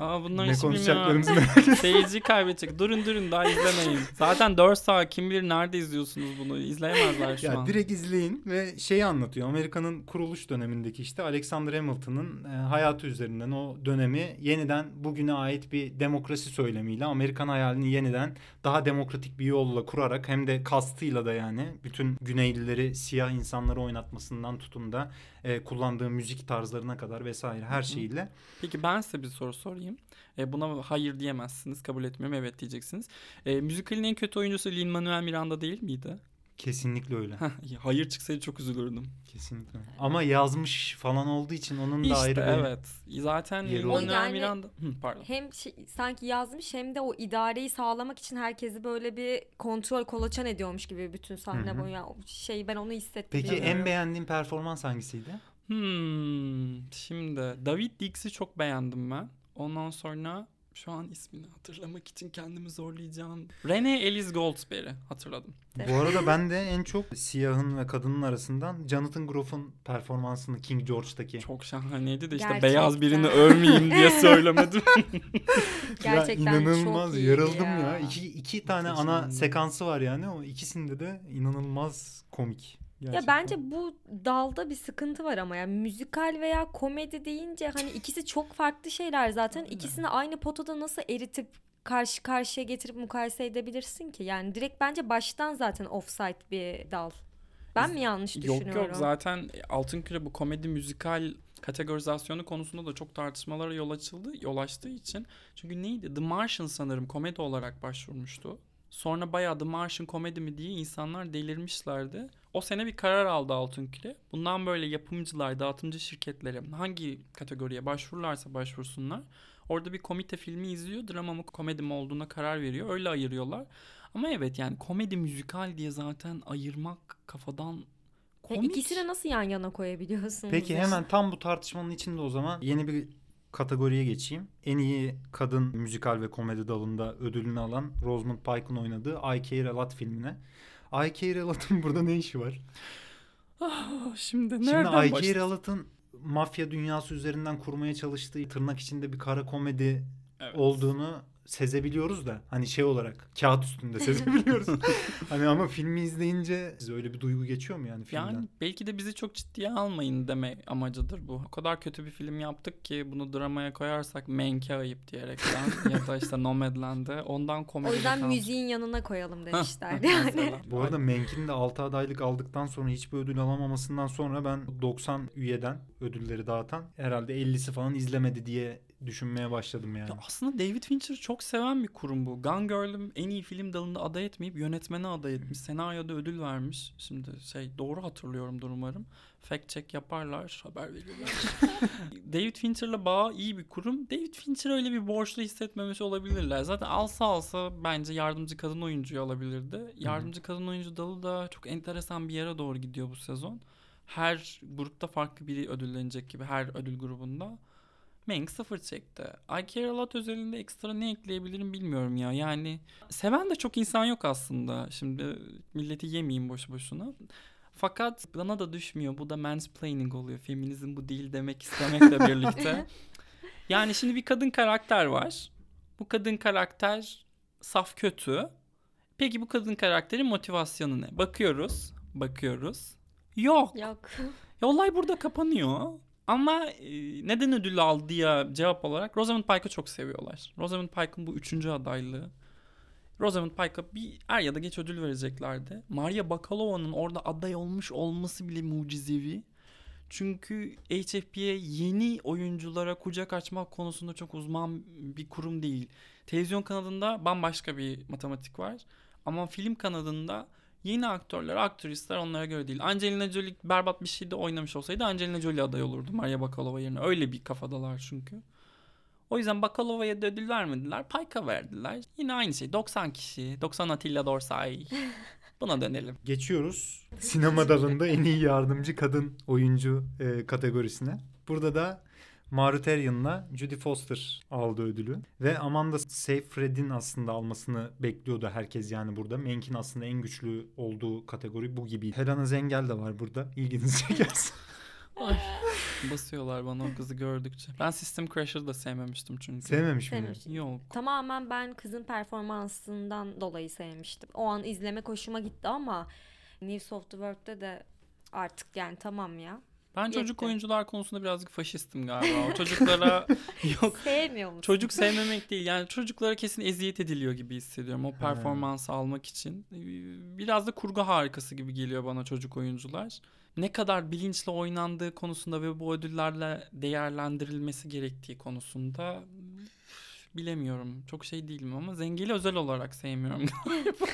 Aa bunlar ne konuşacaklarımızı merak. Seyirci kaybedecek. Durun durun daha izlemeyin. Zaten 4 saat kim bilir nerede izliyorsunuz bunu. İzleyemezler şu Ya an. direkt izleyin ve şeyi anlatıyor. Amerika'nın kuruluş dönemindeki işte Alexander Hamilton'ın e, hayatı üzerinden o dönemi yeniden bugüne ait bir demokrasi söylemiyle Amerikan hayalini yeniden daha demokratik bir yolla kurarak hem de kastıyla da yani bütün Güneylileri siyah insanları oynatmasından tutun da e, kullandığı müzik tarzlarına kadar vesaire her şeyiyle. Peki ben size bir soru sorayım. E, buna hayır diyemezsiniz. Kabul etmiyorum. Evet diyeceksiniz. E, müzikalin en kötü oyuncusu Lin-Manuel Miranda değil miydi? Kesinlikle öyle. Heh, hayır çıksaydı çok üzülürdüm. Kesinlikle. öyle. Ama yazmış falan olduğu için onun da İşte ayrı bir evet. Zaten Yeri Lin-Manuel. Yani- Miranda... Hı, pardon. Hem şey- sanki yazmış hem de o idareyi sağlamak için herkesi böyle bir kontrol kolaçan ediyormuş gibi bütün sahne Hı hı. boyu. Şey ben onu hissettim. Peki en beğendiğin performans hangisiydi? Hmm, şimdi David Dix'i çok beğendim ben. Ondan sonra şu an ismini hatırlamak için kendimi zorlayacağım. Rene Elise Goldsberry hatırladım. Bu arada ben de en çok siyahın ve kadının arasından Jonathan Groff'un performansını King George'daki. Çok şahaneydi de işte Gerçekten. beyaz birini övmeyeyim diye söylemedim. Gerçekten ya inanılmaz çok yarıldım ya. ya. İki, iki tane Muhteşem. ana sekansı var yani o ikisinde de inanılmaz komik. Ya Gerçekten. bence bu dalda bir sıkıntı var ama ya müzikal veya komedi deyince hani ikisi çok farklı şeyler zaten. İkisini aynı potada nasıl eritip karşı karşıya getirip mukayese edebilirsin ki? Yani direkt bence baştan zaten offside bir dal. Ben mi yanlış yok düşünüyorum? yok zaten Altın Küre bu komedi müzikal kategorizasyonu konusunda da çok tartışmalara yol açıldı, yol açtığı için. Çünkü neydi? The Martian sanırım komedi olarak başvurmuştu. Sonra bayağı The Martian komedi mi diye insanlar delirmişlerdi. O sene bir karar aldı Altın Küre. Bundan böyle yapımcılar, dağıtımcı şirketleri hangi kategoriye başvururlarsa başvursunlar. Orada bir komite filmi izliyor. Drama mı komedi mi olduğuna karar veriyor. Öyle ayırıyorlar. Ama evet yani komedi müzikal diye zaten ayırmak kafadan Ya komik. İkisini nasıl yan yana koyabiliyorsunuz? Peki hemen tam bu tartışmanın içinde o zaman yeni bir kategoriye geçeyim. En iyi kadın müzikal ve komedi dalında ödülünü alan Rosamund Pike'ın oynadığı I Care A Lot filmine. I Care A Lot'ın burada ne işi var? Ah, şimdi Şimdi nereden Ayki başlayayım? Ralat'ın mafya dünyası üzerinden kurmaya çalıştığı tırnak içinde bir kara komedi Evet. olduğunu sezebiliyoruz da hani şey olarak kağıt üstünde sezebiliyoruz. hani ama filmi izleyince size öyle bir duygu geçiyor mu yani filmden? Yani belki de bizi çok ciddiye almayın deme amacıdır bu. O kadar kötü bir film yaptık ki bunu dramaya koyarsak Menk'e ayıp diyerekten ya da işte Nomadland'e ondan komedi O yüzden müziğin yanına koyalım demişler yani. Bu arada Menk'in de 6 adaylık aldıktan sonra hiçbir ödül alamamasından sonra ben 90 üyeden ödülleri dağıtan herhalde 50'si falan izlemedi diye düşünmeye başladım yani. Ya aslında David Fincher'ı çok seven bir kurum bu. Gone Girl'üm en iyi film dalında aday etmeyip yönetmene aday etmiş. Senaryoda ödül vermiş. Şimdi şey doğru hatırlıyorumdur umarım. Fact check yaparlar, haber verirler. David Fincher'la bağı iyi bir kurum. David Fincher öyle bir borçlu hissetmemiş olabilirler. Zaten alsa alsa bence yardımcı kadın oyuncuyu alabilirdi. Yardımcı kadın oyuncu dalı da çok enteresan bir yere doğru gidiyor bu sezon. Her grupta farklı biri ödüllenecek gibi her ödül grubunda. Mank sıfır çekti. I Care A Lot özelinde ekstra ne ekleyebilirim bilmiyorum ya. Yani seven de çok insan yok aslında. Şimdi milleti yemeyeyim boş boşuna. Fakat bana da düşmüyor. Bu da mansplaining oluyor. Feminizm bu değil demek istemekle birlikte. Yani şimdi bir kadın karakter var. Bu kadın karakter saf kötü. Peki bu kadın karakterin motivasyonu ne? Bakıyoruz. Bakıyoruz. Yok. Yok. Ya olay burada kapanıyor. Ama e, neden ödül aldı ya cevap olarak Rosamund Pike'ı çok seviyorlar. Rosamund Pike'ın bu üçüncü adaylığı. Rosamund Pike'a bir er ya da geç ödül vereceklerdi. Maria Bakalova'nın orada aday olmuş olması bile mucizevi. Çünkü HFP'ye yeni oyunculara kucak açmak konusunda çok uzman bir kurum değil. Televizyon kanadında bambaşka bir matematik var. Ama film kanadında Yeni aktörler, aktrisler onlara göre değil. Angelina Jolie berbat bir şeyde oynamış olsaydı Angelina Jolie aday olurdu Maria Bakalova yerine. Öyle bir kafadalar çünkü. O yüzden Bakalova'ya da ödül vermediler. Payka verdiler. Yine aynı şey. 90 kişi. 90 Atilla Dorsay. Buna dönelim. Geçiyoruz sinema dalında en iyi yardımcı kadın oyuncu e, kategorisine. Burada da Mauritanian'la Judy Foster aldı ödülü. Ve Amanda Seyfried'in aslında almasını bekliyordu herkes yani burada. Menk'in aslında en güçlü olduğu kategori bu gibi. Helena Zengel de var burada. İlginizi çekerse. Ay, basıyorlar bana o kızı gördükçe. Ben System Crasher'ı da sevmemiştim çünkü. Sevmemiş mi? Sevmemiş. Yok. Tamamen ben kızın performansından dolayı sevmiştim. O an izleme hoşuma gitti ama News of the World'de de artık yani tamam ya. Ben çocuk Yetti. oyuncular konusunda birazcık faşistim galiba. O çocuklara yok Sevmiyor musun? Çocuk sevmemek değil yani çocuklara kesin eziyet ediliyor gibi hissediyorum o performansı almak için. Ee, Biraz da kurgu harikası gibi geliyor bana çocuk oyuncular. Ne kadar bilinçli oynandığı konusunda ve bu ödüllerle değerlendirilmesi gerektiği konusunda bilemiyorum. Çok şey değilim ama Zengel'i özel olarak sevmiyorum galiba.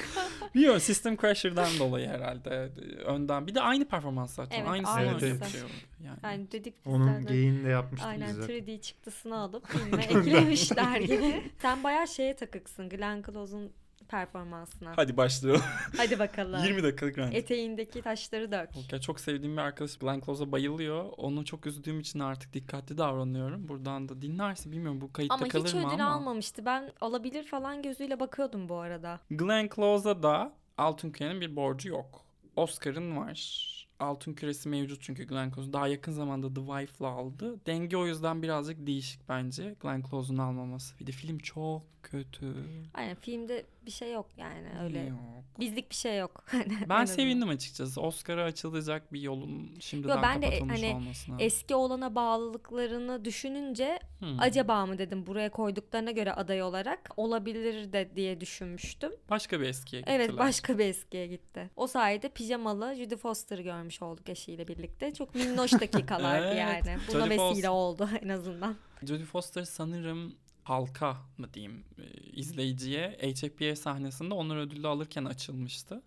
Bilmiyorum System Crasher'dan dolayı herhalde önden. Bir de aynı performans zaten. Evet, öyle bir şey oldu. Yani. Yani dedik biz Onun geyiğini de yapmıştık Aynen biz zaten. 3D çıktısını alıp filme eklemişler gibi. Sen bayağı şeye takıksın Glenn Close'un performansına. Hadi başlayalım. Hadi bakalım. 20 dakikalık rant. Eteğindeki taşları dök. Ya çok sevdiğim bir arkadaş Glenn Close'a bayılıyor. Onu çok üzdüğüm için artık dikkatli davranıyorum. Buradan da dinlerse bilmiyorum bu kayıtta Ama hiç kalır mı ödül ama. almamıştı. Ben alabilir falan gözüyle bakıyordum bu arada. Glenn Close'a da Altın Küre'nin bir borcu yok. Oscar'ın var. Altın Küresi mevcut çünkü Glenn Close. Daha yakın zamanda The Wife'la aldı. Denge o yüzden birazcık değişik bence. Glenn Close'un almaması. Bir de film çok kötü. Aynen filmde bir şey yok yani öyle. Yok. Bizlik bir şey yok. En Ben sevindim açıkçası. Oscar'a açılacak bir yolun şimdiden Yo, ben de, kapatılmış hani, olmasına. Eski olana bağlılıklarını düşününce Hmm. acaba mı dedim buraya koyduklarına göre aday olarak olabilir de diye düşünmüştüm. Başka bir eskiye gittiler. Evet başka bir eskiye gitti. O sayede pijamalı Judy Foster'ı görmüş olduk eşiyle birlikte. Çok minnoş dakikalardı Evet, yani. Buna Jodie vesile Foster. oldu en azından. Jodie Foster sanırım halka mı diyeyim e, izleyiciye HFPA sahnesinde onur ödülü alırken açılmıştı.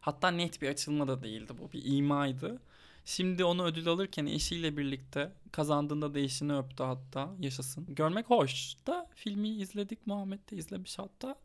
Hatta net bir açılma da değildi bu bir imaydı. Şimdi onu ödül alırken eşiyle birlikte kazandığında da eşini öptü hatta yaşasın. Görmek hoş da filmi izledik Muhammed de izlemiş hatta.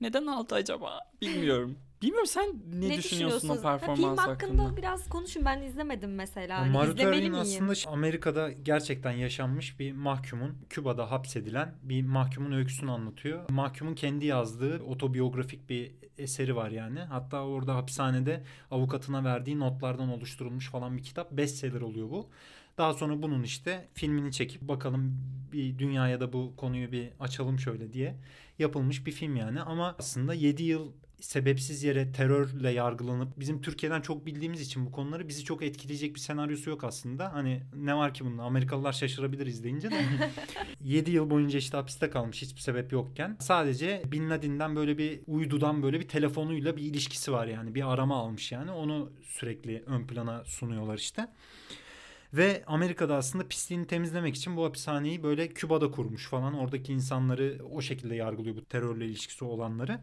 Neden aldı acaba? Bilmiyorum. Bilmiyorum sen ne, düşünüyorsun o Ha, performans Film hakkında hakkında? biraz konuşun. Ben izlemedim mesela. Miyim? aslında Amerika'da gerçekten yaşanmış bir mahkumun, Küba'da hapsedilen bir mahkumun öyküsünü anlatıyor. Mahkumun kendi yazdığı otobiyografik bir eseri var yani. Hatta orada hapishanede avukatına verdiği notlardan oluşturulmuş falan bir kitap. Bestseller oluyor bu. Daha sonra bunun işte filmini çekip bakalım bir dünyaya da bu konuyu bir açalım şöyle diye yapılmış bir film yani. Ama aslında 7 yıl sebepsiz yere terörle yargılanıp bizim Türkiye'den çok bildiğimiz için bu konuları bizi çok etkileyecek bir senaryosu yok aslında. Hani ne var ki bunda Amerikalılar şaşırabilir izleyince de. 7 yıl boyunca işte hapiste kalmış hiçbir sebep yokken. Sadece Bin Laden'den böyle bir uydudan böyle bir telefonuyla bir ilişkisi var yani. Bir arama almış yani. Onu sürekli ön plana sunuyorlar işte. Ve Amerika'da aslında pisliğini temizlemek için bu hapishaneyi böyle Küba'da kurmuş falan. Oradaki insanları o şekilde yargılıyor bu terörle ilişkisi olanları.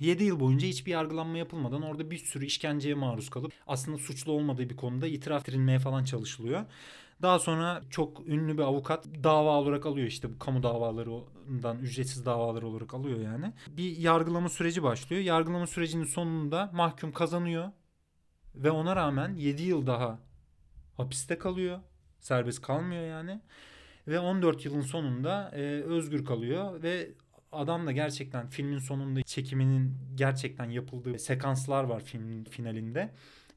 7 yıl boyunca hiçbir yargılanma yapılmadan orada bir sürü işkenceye maruz kalıp aslında suçlu olmadığı bir konuda itiraf ettirilmeye falan çalışılıyor. Daha sonra çok ünlü bir avukat dava olarak alıyor işte bu kamu davalarından ücretsiz davalar olarak alıyor yani. Bir yargılama süreci başlıyor. Yargılama sürecinin sonunda mahkum kazanıyor ve ona rağmen 7 yıl daha hapiste kalıyor. Serbest kalmıyor yani. Ve 14 yılın sonunda e, özgür kalıyor ve adam da gerçekten filmin sonunda çekiminin gerçekten yapıldığı sekanslar var filmin finalinde.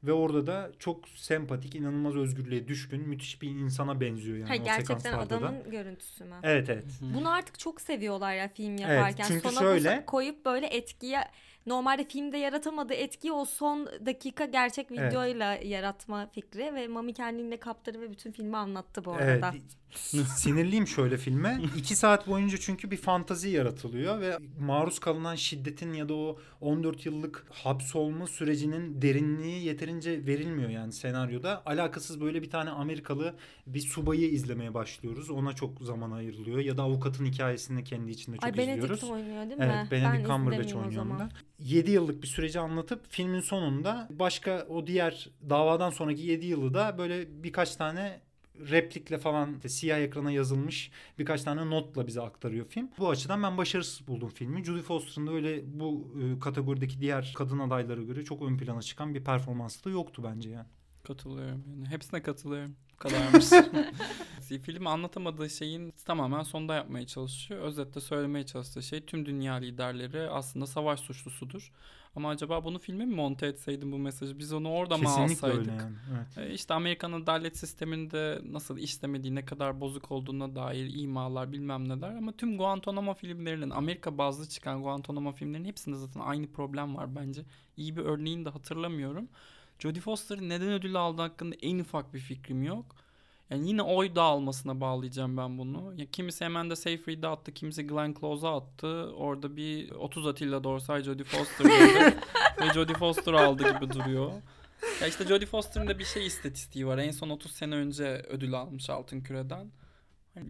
Ve orada da çok sempatik, inanılmaz özgürlüğe düşkün, müthiş bir insana benziyor yani Ha, o gerçekten sekanslarda da. adamın görüntüsü mü? Evet evet. Hı. Bunu artık çok seviyorlar ya film yaparken. çünkü Sona şöyle- koyup böyle etkiye normalde filmde yaratamadığı etkiyi o son dakika gerçek Evet. videoyla yaratma fikri ve Mami kendini kaptırdı ve bütün filmi anlattı bu Evet. Sinirliyim şöyle filme. İki saat boyunca çünkü bir fantazi yaratılıyor ve maruz kalınan şiddetin ya da o 14 yıllık hapsolma sürecinin derinliği yeterince verilmiyor yani senaryoda. Alakasız böyle bir tane Amerikalı bir subayı izlemeye başlıyoruz. Ona çok zaman ayrılıyor ya da avukatın hikayesini kendi içinde çok Ay izliyoruz. Benedict oynuyor değil mi? Evet Benedict ben Cumberbatch oynuyor onda. 7 yıllık bir süreci anlatıp filmin sonunda başka o diğer davadan sonraki 7 yılı da böyle birkaç tane replikle falan işte siyah ekrana yazılmış birkaç tane notla bize aktarıyor film. Bu açıdan ben başarısız buldum filmi. Judy Foster'ın da öyle bu e, kategorideki diğer kadın adaylara göre çok ön plana çıkan bir performansı da yoktu bence yani. Katılıyorum yani. Hepsine katılıyorum. Kadarmış. Film anlatamadığı şeyin tamamen sonda yapmaya çalışıyor. Özetle söylemeye çalıştığı şey tüm dünya liderleri aslında savaş suçlusudur. Ama acaba bunu filme mi monte etseydim bu mesajı? Biz onu orada mı Kesinlikle alsaydık? öyle yani. Evet. E, İşte Amerikan adalet sisteminde nasıl işlemediği, ne kadar bozuk olduğuna dair imalar bilmem neler. Ama tüm Guantanamo filmlerinin, Amerika bazlı çıkan Guantanamo filmlerinin hepsinde zaten aynı problem var bence. İyi bir örneğini de hatırlamıyorum. Jodie Foster'ın neden ödül aldığı hakkında en ufak bir fikrim yok. Yani yine oy dağılmasına bağlayacağım ben bunu. Ya kimisi hemen de Seyfried'e attı, kimisi Glenn Close'a attı. Orada bir 30 Atilla Dorsay, Jodie Foster ve Jodie Foster aldı gibi duruyor. Ya işte Jodie Foster'ın da bir şey istatistiği var. En son 30 sene önce ödül almış Altın Küre'den.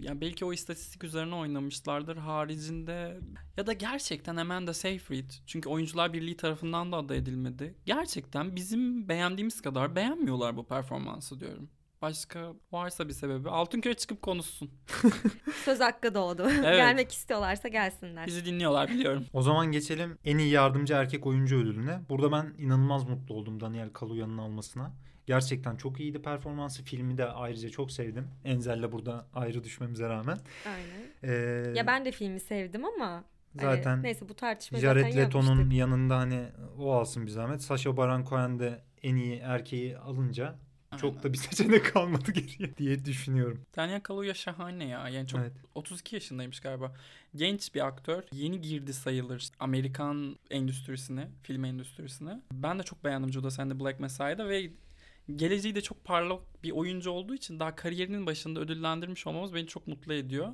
Ya belki o istatistik üzerine oynamışlardır haricinde ya da gerçekten Amanda Seyfried çünkü oyuncular birliği tarafından da aday edilmedi. Gerçekten bizim beğendiğimiz kadar beğenmiyorlar bu performansı diyorum. Başka varsa bir sebebi Altın Küre çıkıp konuşsun. Söz hakkı doğdu. Gelmek istiyorlarsa gelsinler. Bizi dinliyorlar biliyorum. O zaman geçelim en iyi yardımcı erkek oyuncu ödülüne. Burada ben inanılmaz mutlu oldum Daniel Kaluya'nın almasına. Gerçekten çok iyiydi performansı. Filmi de ayrıca çok sevdim. Enzel'le burada ayrı düşmemize rağmen. Aynen. Ee, Ya ben de filmi sevdim ama hani zaten neyse bu tartışmayı Jared zaten Leto'nun yanında hani o alsın bir zahmet. Sacha Baron Cohen de en iyi erkeği alınca çok Aynen. da bir seçenek kalmadı geriye diye düşünüyorum. Daniel Kaluuya şahane ya. Yani çok Evet. 32 yaşındaymış galiba. Genç bir aktör. Yeni girdi sayılır Amerikan endüstrisine, film endüstrisine. Ben de çok beğendim Judas and the Black Messiah'da ve geleceği de çok parlak bir oyuncu olduğu için daha kariyerinin başında ödüllendirmiş olmamız beni çok mutlu ediyor.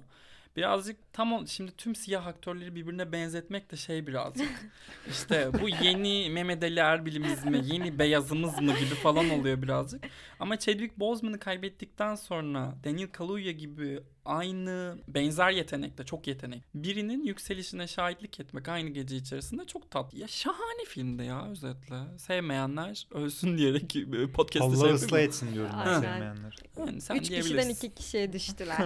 Birazcık tam o, şimdi tüm siyah aktörleri birbirine benzetmek de şey birazcık. işte bu yeni Mehmet Ali Erbil'imiz mi, yeni beyazımız mı gibi falan oluyor birazcık. Ama Chadwick Boseman'ı kaybettikten sonra Daniel Kaluuya gibi aynı benzer yetenekte çok yetenek. Birinin yükselişine şahitlik etmek aynı gece içerisinde çok tatlı. Ya şahane filmdi ya özetle. Sevmeyenler ölsün diyerek e, podcast'ı Allah şey ıslah etsin diyorum ben sevmeyenler. Yani sen Üç kişiden iki kişiye düştüler.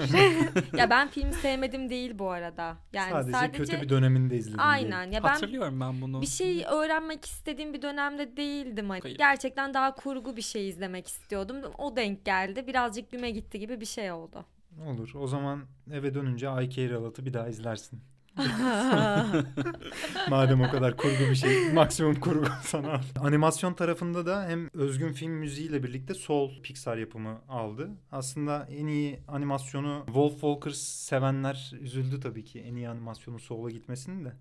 ya ben filmi sevmedim değil bu arada. Yani sadece, sadece, kötü bir döneminde izledim. aynen ya ben Hatırlıyorum ben bunu. bir şey öğrenmek istediğim bir dönemde değildim. Hani Hayır. gerçekten daha kurgu bir şey izlemek istiyordum. O denk geldi. Birazcık güme gitti gibi bir şey oldu. Olur. O zaman eve dönünce I Care A Lot'ı bir daha izlersin. Madem o kadar kurgu bir şey. Maksimum kurgu sana. Animasyon tarafında da hem özgün film müziğiyle birlikte Soul Pixar yapımı aldı. Aslında en iyi animasyonu Wolf Walkers sevenler üzüldü tabii ki. En iyi animasyonu Soul'a gitmesini de.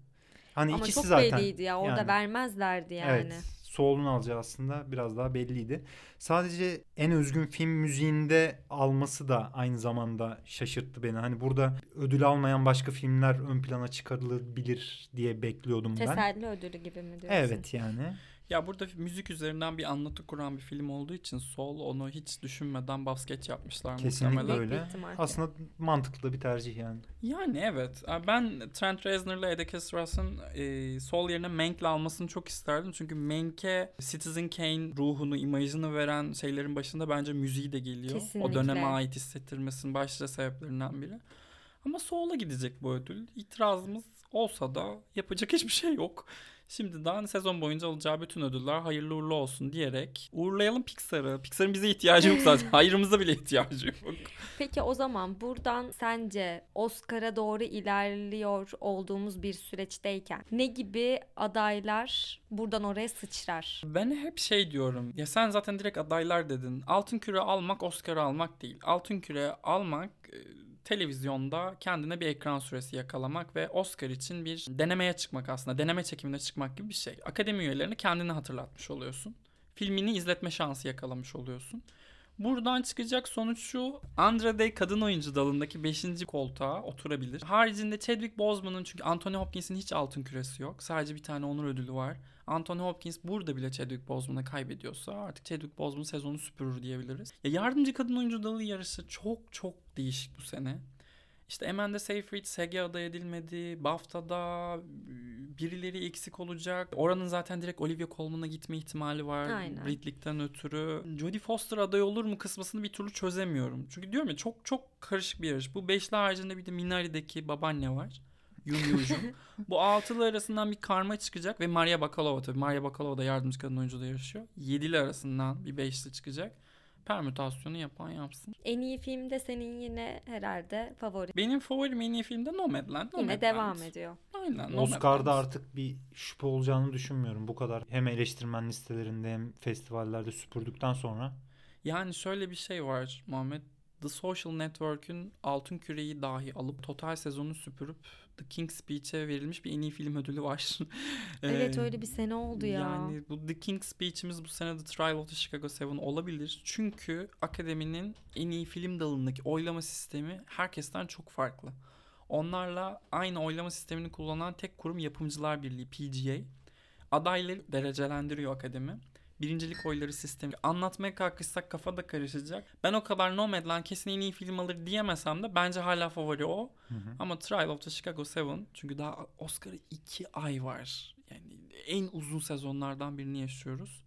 Hani Ama ikisi çok zaten. belliydi ya. Orada Yani. vermezlerdi yani. Evet. Soul'un alacağı aslında biraz daha belliydi. Sadece en özgün film müziğinde alması da aynı zamanda şaşırttı beni. Hani burada ödül almayan başka filmler ön plana çıkarılabilir diye bekliyordum ben. Teselli ödülü gibi mi diyorsun? Evet yani. Ya burada müzik üzerinden bir anlatı kuran bir film olduğu için Soul onu hiç düşünmeden basket yapmışlar Kesinlikle muhtemelen. öyle. Büyük ihtimalle. Aslında mantıklı bir tercih yani. Yani evet. Ben Trent Reznor'la Atticus Ross'ın e, Soul yerine Mank'le almasını çok isterdim. Çünkü Mank'e Citizen Kane ruhunu, imajını veren şeylerin başında bence müziği de geliyor. Kesinlikle. O döneme ait hissettirmesinin başlıca sebeplerinden biri. Ama Soul'a gidecek bu ödül. İtirazımız olsa da yapacak hiçbir şey yok. Şimdiden sezon boyunca alacağı bütün ödüller hayırlı uğurlu olsun diyerek uğurlayalım Pixar'ı. Pixar'ın bize ihtiyacı yok zaten. Hayrımıza bile ihtiyacı yok. Peki o zaman buradan sence Oscar'a doğru ilerliyor olduğumuz bir süreçteyken ne gibi adaylar buradan oraya sıçrar? Ben hep şey diyorum. Ya sen zaten direkt adaylar dedin. Altın küre almak Oscar almak değil. Altın küre almak e, televizyonda kendine bir ekran süresi yakalamak ve Oscar için bir denemeye çıkmak aslında. Deneme çekimine çıkmak gibi bir şey. Akademi üyelerini kendine hatırlatmış oluyorsun. Filmini izletme şansı yakalamış oluyorsun. Buradan çıkacak sonuç şu. Andra Day kadın oyuncu dalındaki 5. koltuğa oturabilir. Haricinde Chadwick Boseman'ın çünkü Anthony Hopkins'in hiç altın küresi yok. Sadece bir tane onur ödülü var. Anthony Hopkins burada bile Chadwick Boseman'a kaybediyorsa artık Chadwick Boseman sezonu süpürür diyebiliriz. Ya yardımcı kadın oyuncu dalı yarışı çok çok değişik bu sene. İşte Amanda Seyfried SEG'e aday edilmedi. BAFTA'da birileri eksik olacak. Oranın zaten direkt Olivia Colman'a gitme ihtimali var. Aynen. Ridley'den ötürü. Jodie Foster aday olur mu kısmısını bir türlü çözemiyorum. Çünkü diyorum ya çok çok karışık bir yarış. Bu beşli haricinde bir de Minari'deki babaanne var. Yum Yujun. Bu altılı arasından bir karma çıkacak ve Maria Bakalova tabii. Maria Bakalova da yardımcı kadın oyuncuda yarışıyor. Yedili arasından bir beşli çıkacak. Permütasyonu yapan yapsın. En iyi filmde senin yine herhalde favori. Benim favorim en iyi filmde Nomadland. Yine Nomadland. devam ediyor. Aynen. Oscar'da artık bir şüphe olacağını düşünmüyorum. Bu kadar hem eleştirmen listelerinde hem festivallerde süpürdükten sonra. Yani şöyle bir şey var Muhammed. The Social Network'ün Altın Küreyi dahi alıp total sezonu süpürüp The King's Speech'e verilmiş bir en iyi film ödülü var. Evet Ee, öyle bir sene oldu ya. Yani bu The King's Speech'imiz bu sene The Trial of the Chicago Seven olabilir. Çünkü akademinin en iyi film dalındaki oylama sistemi herkesten çok farklı. Onlarla aynı oylama sistemini kullanan tek kurum Yapımcılar Birliği PGA. Adayları derecelendiriyor akademi. Birincilik oyları sistemi. Anlatmaya kalkışsak kafa da karışacak. Ben o kadar Nomadland kesin en iyi film alır diyemesem de bence hala favori o. Hı hı. Ama Trial of the Chicago Seven çünkü daha Oscar'a iki ay var. Yani en uzun sezonlardan birini yaşıyoruz.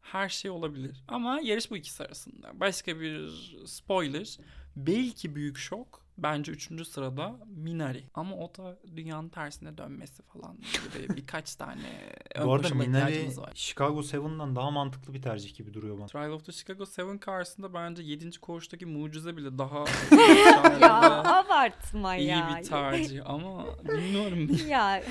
Her şey olabilir. Ama yarış bu ikisi arasında. Başka bir spoiler. Belki büyük şok. Bence üçüncü sırada Minari. Ama o da dünyanın tersine dönmesi falan gibi birkaç tane ön Bu arada Minari var. Chicago 7'dan daha mantıklı bir tercih gibi duruyor bana. Trial of the Chicago Seven karşısında bence 7. koğuştaki mucize bile daha ya abartma iyi ya. bir tercih ama bilmiyorum. ya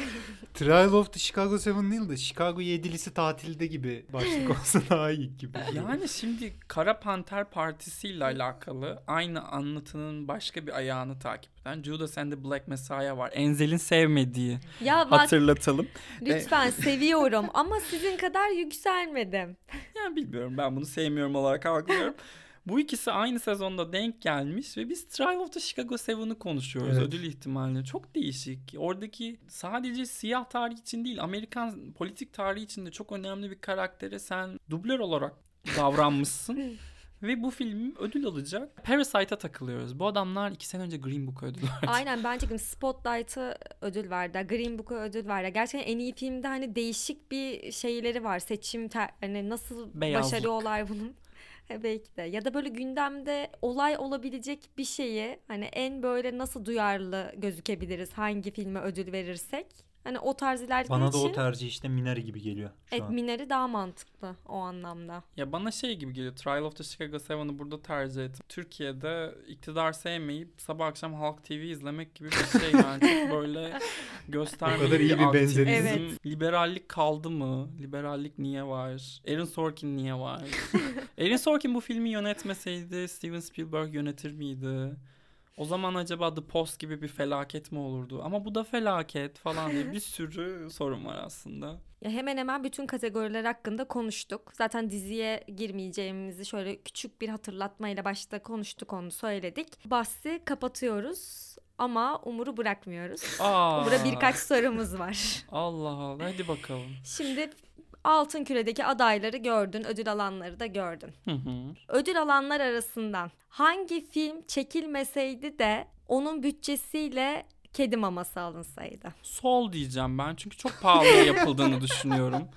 Trial of the Chicago 7 değil de Chicago 7'lisi tatilde gibi başlık olsa daha iyi gibi. Yani şimdi Kara Panter Partisi ile alakalı aynı anlatının başka bir ayağını takip eden Judas and the Black Messiah var. Enzel'in sevmediği ya bak hatırlatalım. lütfen seviyorum ama sizin kadar yükselmedim. Yani bilmiyorum ben bunu sevmiyorum olarak algılıyorum. Bu ikisi aynı sezonda denk gelmiş ve biz Trial of the Chicago 7'ı konuşuyoruz Evet. ödül ihtimaline. Çok değişik. Oradaki sadece siyah tarih için değil Amerikan politik tarihi için de çok önemli bir karaktere sen dublör olarak davranmışsın. Ve bu film ödül alacak. Parasite'a takılıyoruz. Bu adamlar iki sene önce Green Book'a ödül verdi. Aynen bence Spotlight'a ödül verdi. Green Book'a ödül verdi. Gerçekten en iyi filmde hani değişik bir şeyleri var. Seçim ter- hani nasıl Beyazlık. başarıyorlar bunun. E, Belki de. Ya da böyle gündemde olay olabilecek bir şeyi hani en böyle nasıl duyarlı gözükebiliriz hangi filme ödül verirsek. Hani o tarz ilerlediği Bana da için o tercih işte Minari gibi geliyor şu evet, an. Minari daha mantıklı o anlamda. Ya bana şey gibi geliyor. Trial of the Chicago 7'ı burada tercih ettim. Türkiye'de iktidar sevmeyip sabah akşam Halk TV izlemek gibi bir şey yani. Çok böyle göstermeli O kadar iyi bir benzetme. Evet. Liberallik kaldı mı? Liberallik niye var? Aaron Sorkin niye var? Aaron Sorkin bu filmi yönetmeseydi Steven Spielberg yönetir miydi? O zaman acaba The Post gibi bir felaket mi olurdu? Ama bu da felaket falan diye bir sürü sorun var aslında. Ya hemen hemen bütün kategoriler hakkında konuştuk. Zaten diziye girmeyeceğimizi şöyle küçük bir hatırlatmayla başta konuştuk onu söyledik. Bahsi kapatıyoruz ama Umur'u bırakmıyoruz. Aa, Umur'a birkaç sorumuz var. Allah Allah hadi bakalım. Şimdi Altın Küre'deki adayları gördün, ödül alanları da gördün. Hı hı. Ödül alanlar arasından hangi film çekilmeseydi de onun bütçesiyle kedi maması alınsaydı? Sol diyeceğim ben çünkü çok pahalıya yapıldığını düşünüyorum.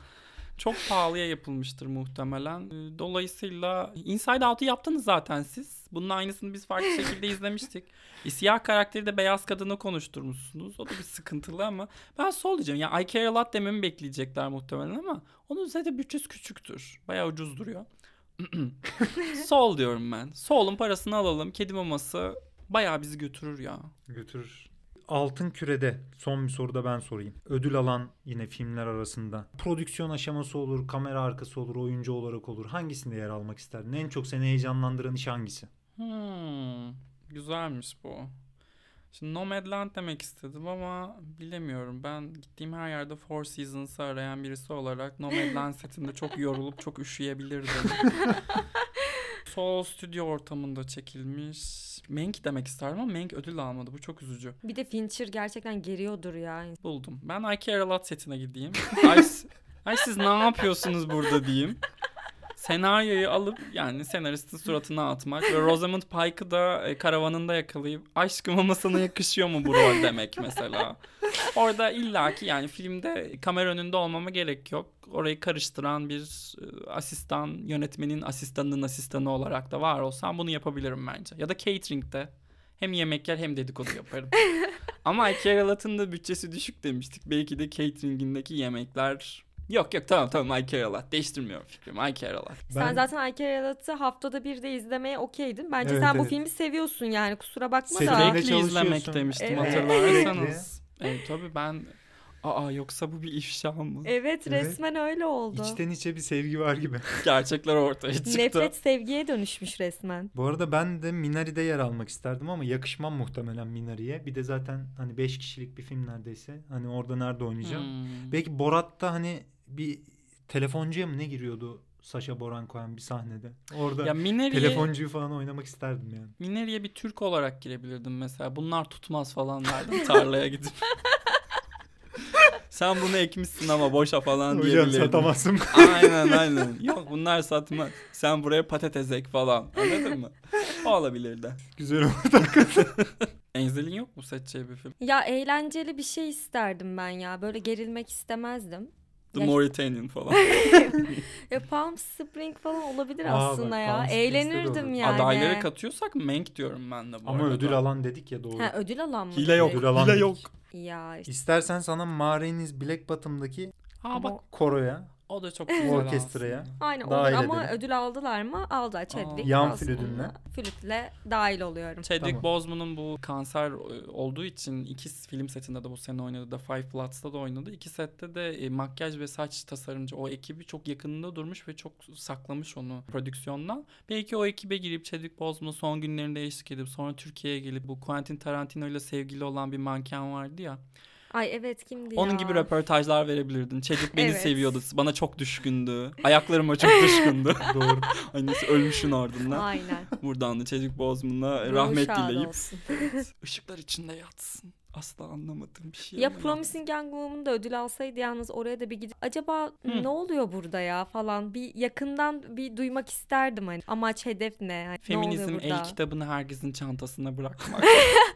Çok pahalıya yapılmıştır muhtemelen. Dolayısıyla Inside Out'u yaptınız zaten siz. Bunun aynısını biz farklı şekilde izlemiştik. E, siyah karakteri de beyaz kadını konuşturmuşsunuz. O da bir sıkıntılı ama ben sol diyeceğim. Ya I Care A Lot dememi bekleyecekler muhtemelen ama onun zaten bütçesi küçüktür. Bayağı ucuz duruyor. sol diyorum ben. Sol'un parasını alalım. Kedi maması bayağı bizi götürür ya. Götürür. Altın Küre'de son bir soru da ben sorayım. Ödül alan yine filmler arasında. Prodüksiyon aşaması olur, kamera arkası olur, oyuncu olarak olur. Hangisinde yer almak isterdin? En çok seni heyecanlandıran iş hangisi? Hmm, güzelmiş bu. Şimdi Nomadland demek istedim ama bilemiyorum. Ben gittiğim her yerde Four Seasons'ı arayan birisi olarak Nomadland setinde çok yorulup çok üşüyebilirdim. Soul Studio ortamında çekilmiş. Mank demek isterdim ama Mank ödül almadı. Bu çok üzücü. Bir de Fincher gerçekten geriyordur ya. Buldum. Ben I Care A Lot setine gideyim. ay, ay siz ne yapıyorsunuz burada diyeyim. Senaryoyu alıp yani senaristin suratına atmak ve Rosamund Pike'ı da e, karavanında yakalayıp aşkım ama sana yakışıyor mu bu rol demek mesela. Orada illaki yani filmde kamera önünde olmama gerek yok. Orayı karıştıran bir e, asistan, yönetmenin asistanının asistanı olarak da var olsam bunu yapabilirim bence. Ya da catering'de hem yemek yer hem dedikodu yaparım. Ama Ikea da bütçesi düşük demiştik. Belki de catering'indeki yemekler... Yok yok tamam tamam Ikea Lat. Değiştirmiyorum fikrimi. Ikea Lat. Sen zaten Ikea'yı haftada bir de izlemeye okeydin. Bence Evet, sen bu evet. filmi seviyorsun yani kusura bakma Seviyorum. da. Sürekli Sürekli izlemek demiştim Evet. hatırlarsanız. Evet tabii ben... Aa yoksa bu bir ifşa mı? Evet Evet. resmen öyle oldu. İçten içe bir sevgi var gibi. Gerçekler ortaya çıktı. Nefret sevgiye dönüşmüş resmen. Bu arada ben de Minari'de yer almak isterdim ama yakışmam muhtemelen Minari'ye. Bir de zaten hani 5 kişilik bir film neredeyse. Hani orada nerede oynayacağım. Hmm. Belki Borat'ta hani bir telefoncuya mı ne giriyordu Saşa Boran Cohen bir sahnede. Orada Ya Mineri'ye, telefoncuyu falan oynamak isterdim yani. Mineri'ye bir Türk olarak girebilirdim mesela. Bunlar tutmaz falan derdim tarlaya gidip. Sen bunu ekmişsin ama boşa falan Hocam diyebilirdim. satamazsın. aynen aynen. Yok bunlar satmaz. Sen buraya patates ek falan. Anladın mı? O olabilirdi. Güzel oldu. Enzel'in yok mu seçeceği bir film? Ya eğlenceli bir şey isterdim ben ya. Böyle gerilmek istemezdim. The Ya- Mauritanian falan. Ya Palm Spring falan olabilir Aa, aslında bak, ya. Eğlenirdim yani. Adayları katıyorsak Mank diyorum ben de bu Ama arada. ödül alan dedik ya doğru. Ha ödül alan mı? Hile yok. Ödül alan Hile dedik. yok. Ya işte. İstersen sana Marini's Black Bottom'daki Ha bak koroya, o da çok güzel orkestraya. aslında. Aynen Dahil olur ama edelim. ödül aldılar mı? Aldılar Chadwick. Yan Boseman'la. flütünle. Flütle dahil oluyorum. Chadwick Tamam. Boseman'ın bu kanser e, olduğu için iki film setinde de bu sene oynadı da Five Bloods'ta da oynadı. İki sette de e, makyaj ve saç tasarımcı o ekibi çok yakınında durmuş ve çok saklamış onu prodüksiyondan. Belki o ekibe girip Chadwick Boseman'ın son günlerinde eşlik edip sonra Türkiye'ye gelip bu Quentin Tarantino ile sevgili olan bir manken vardı ya. Ay evet kimdi ya? Onun gibi röportajlar verebilirdin. Chadwick beni Evet. seviyordu. Bana çok düşkündü. Ayaklarıma çok düşkündü. Doğru. Hani ölmüşün ardından. Aynen. Buradan da Boseman'a Ruhu rahmet şad dileyip olsun. ışıklar içinde yatsın. asla anlamadığım bir şey. Ya ama Promising Young Woman da ödül alsaydı yalnız oraya da bir gidip acaba Hı. ne oluyor burada ya falan bir yakından bir duymak isterdim hani amaç hedef ne? Hani ne oluyor Feminizm burada? el kitabını herkesin çantasına bırakmak.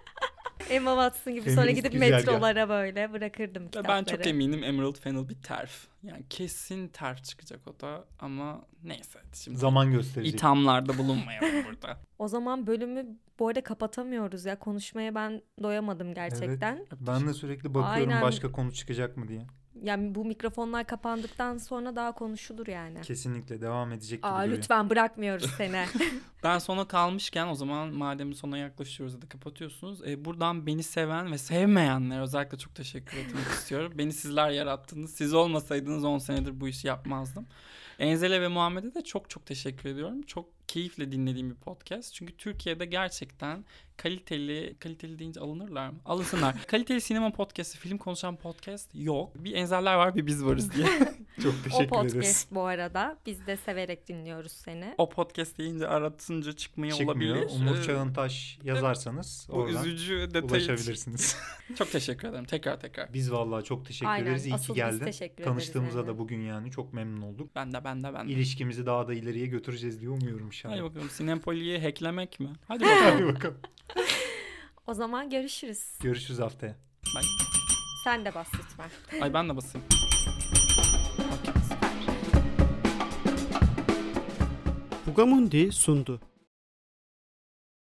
Emma Watson gibi sonra gidip metrolara böyle bırakırdım kitapları. ben çok eminim Emerald Fennel bir terf. Yani kesin terf çıkacak o da ama neyse. Şimdi Zaman gösterecek. ithamlarda bulunmayalım burada. O zaman bölümü bu arada kapatamıyoruz ya. Konuşmaya ben doyamadım gerçekten. Ben de sürekli bakıyorum Aynen. başka konu çıkacak mı diye. Yani bu mikrofonlar kapandıktan sonra daha konuşulur yani. Kesinlikle devam edecek gibi Aa duruyor. lütfen bırakmıyoruz seni. Ben sona kalmışken o zaman madem sona yaklaşıyoruz ya da kapatıyorsunuz. E, buradan beni seven ve sevmeyenlere özellikle çok teşekkür etmek istiyorum. Beni sizler yarattınız. Siz olmasaydınız 10 senedir bu işi yapmazdım. Enzele ve Muhammed'e de çok çok teşekkür ediyorum. Çok keyifle dinlediğim bir podcast. Çünkü Türkiye'de gerçekten kaliteli, kaliteli deyince alınırlar mı? Alınsınlar. kaliteli sinema podcast'i, film konuşan podcast yok. Bir enzeller var bir biz varız diye. Çok o teşekkür podcast ederiz. bu arada. Biz de severek dinliyoruz seni. o podcast deyince aratınca çıkmıyor, Çıkmıyor. olabilir. Umur Çağıntaş yazarsanız Bu oradan üzücü detayı ulaşabilirsiniz. Çok teşekkür ederim tekrar tekrar. biz vallahi çok teşekkür Aynen. ederiz. İyi Asıl ki biz geldin. teşekkür ederiz Tanıştığımıza yani. da bugün yani çok memnun olduk. Ben de ben de ben de. İlişkimizi daha da ileriye götüreceğiz diye umuyorum inşallah. Hadi bakalım Sinempoli'yi hacklemek mi? Hadi bakalım. Hadi bakalım. O zaman görüşürüz. Görüşürüz haftaya. Bye. Sen de bas lütfen. Ay ben de basayım. Bugamundi sundu.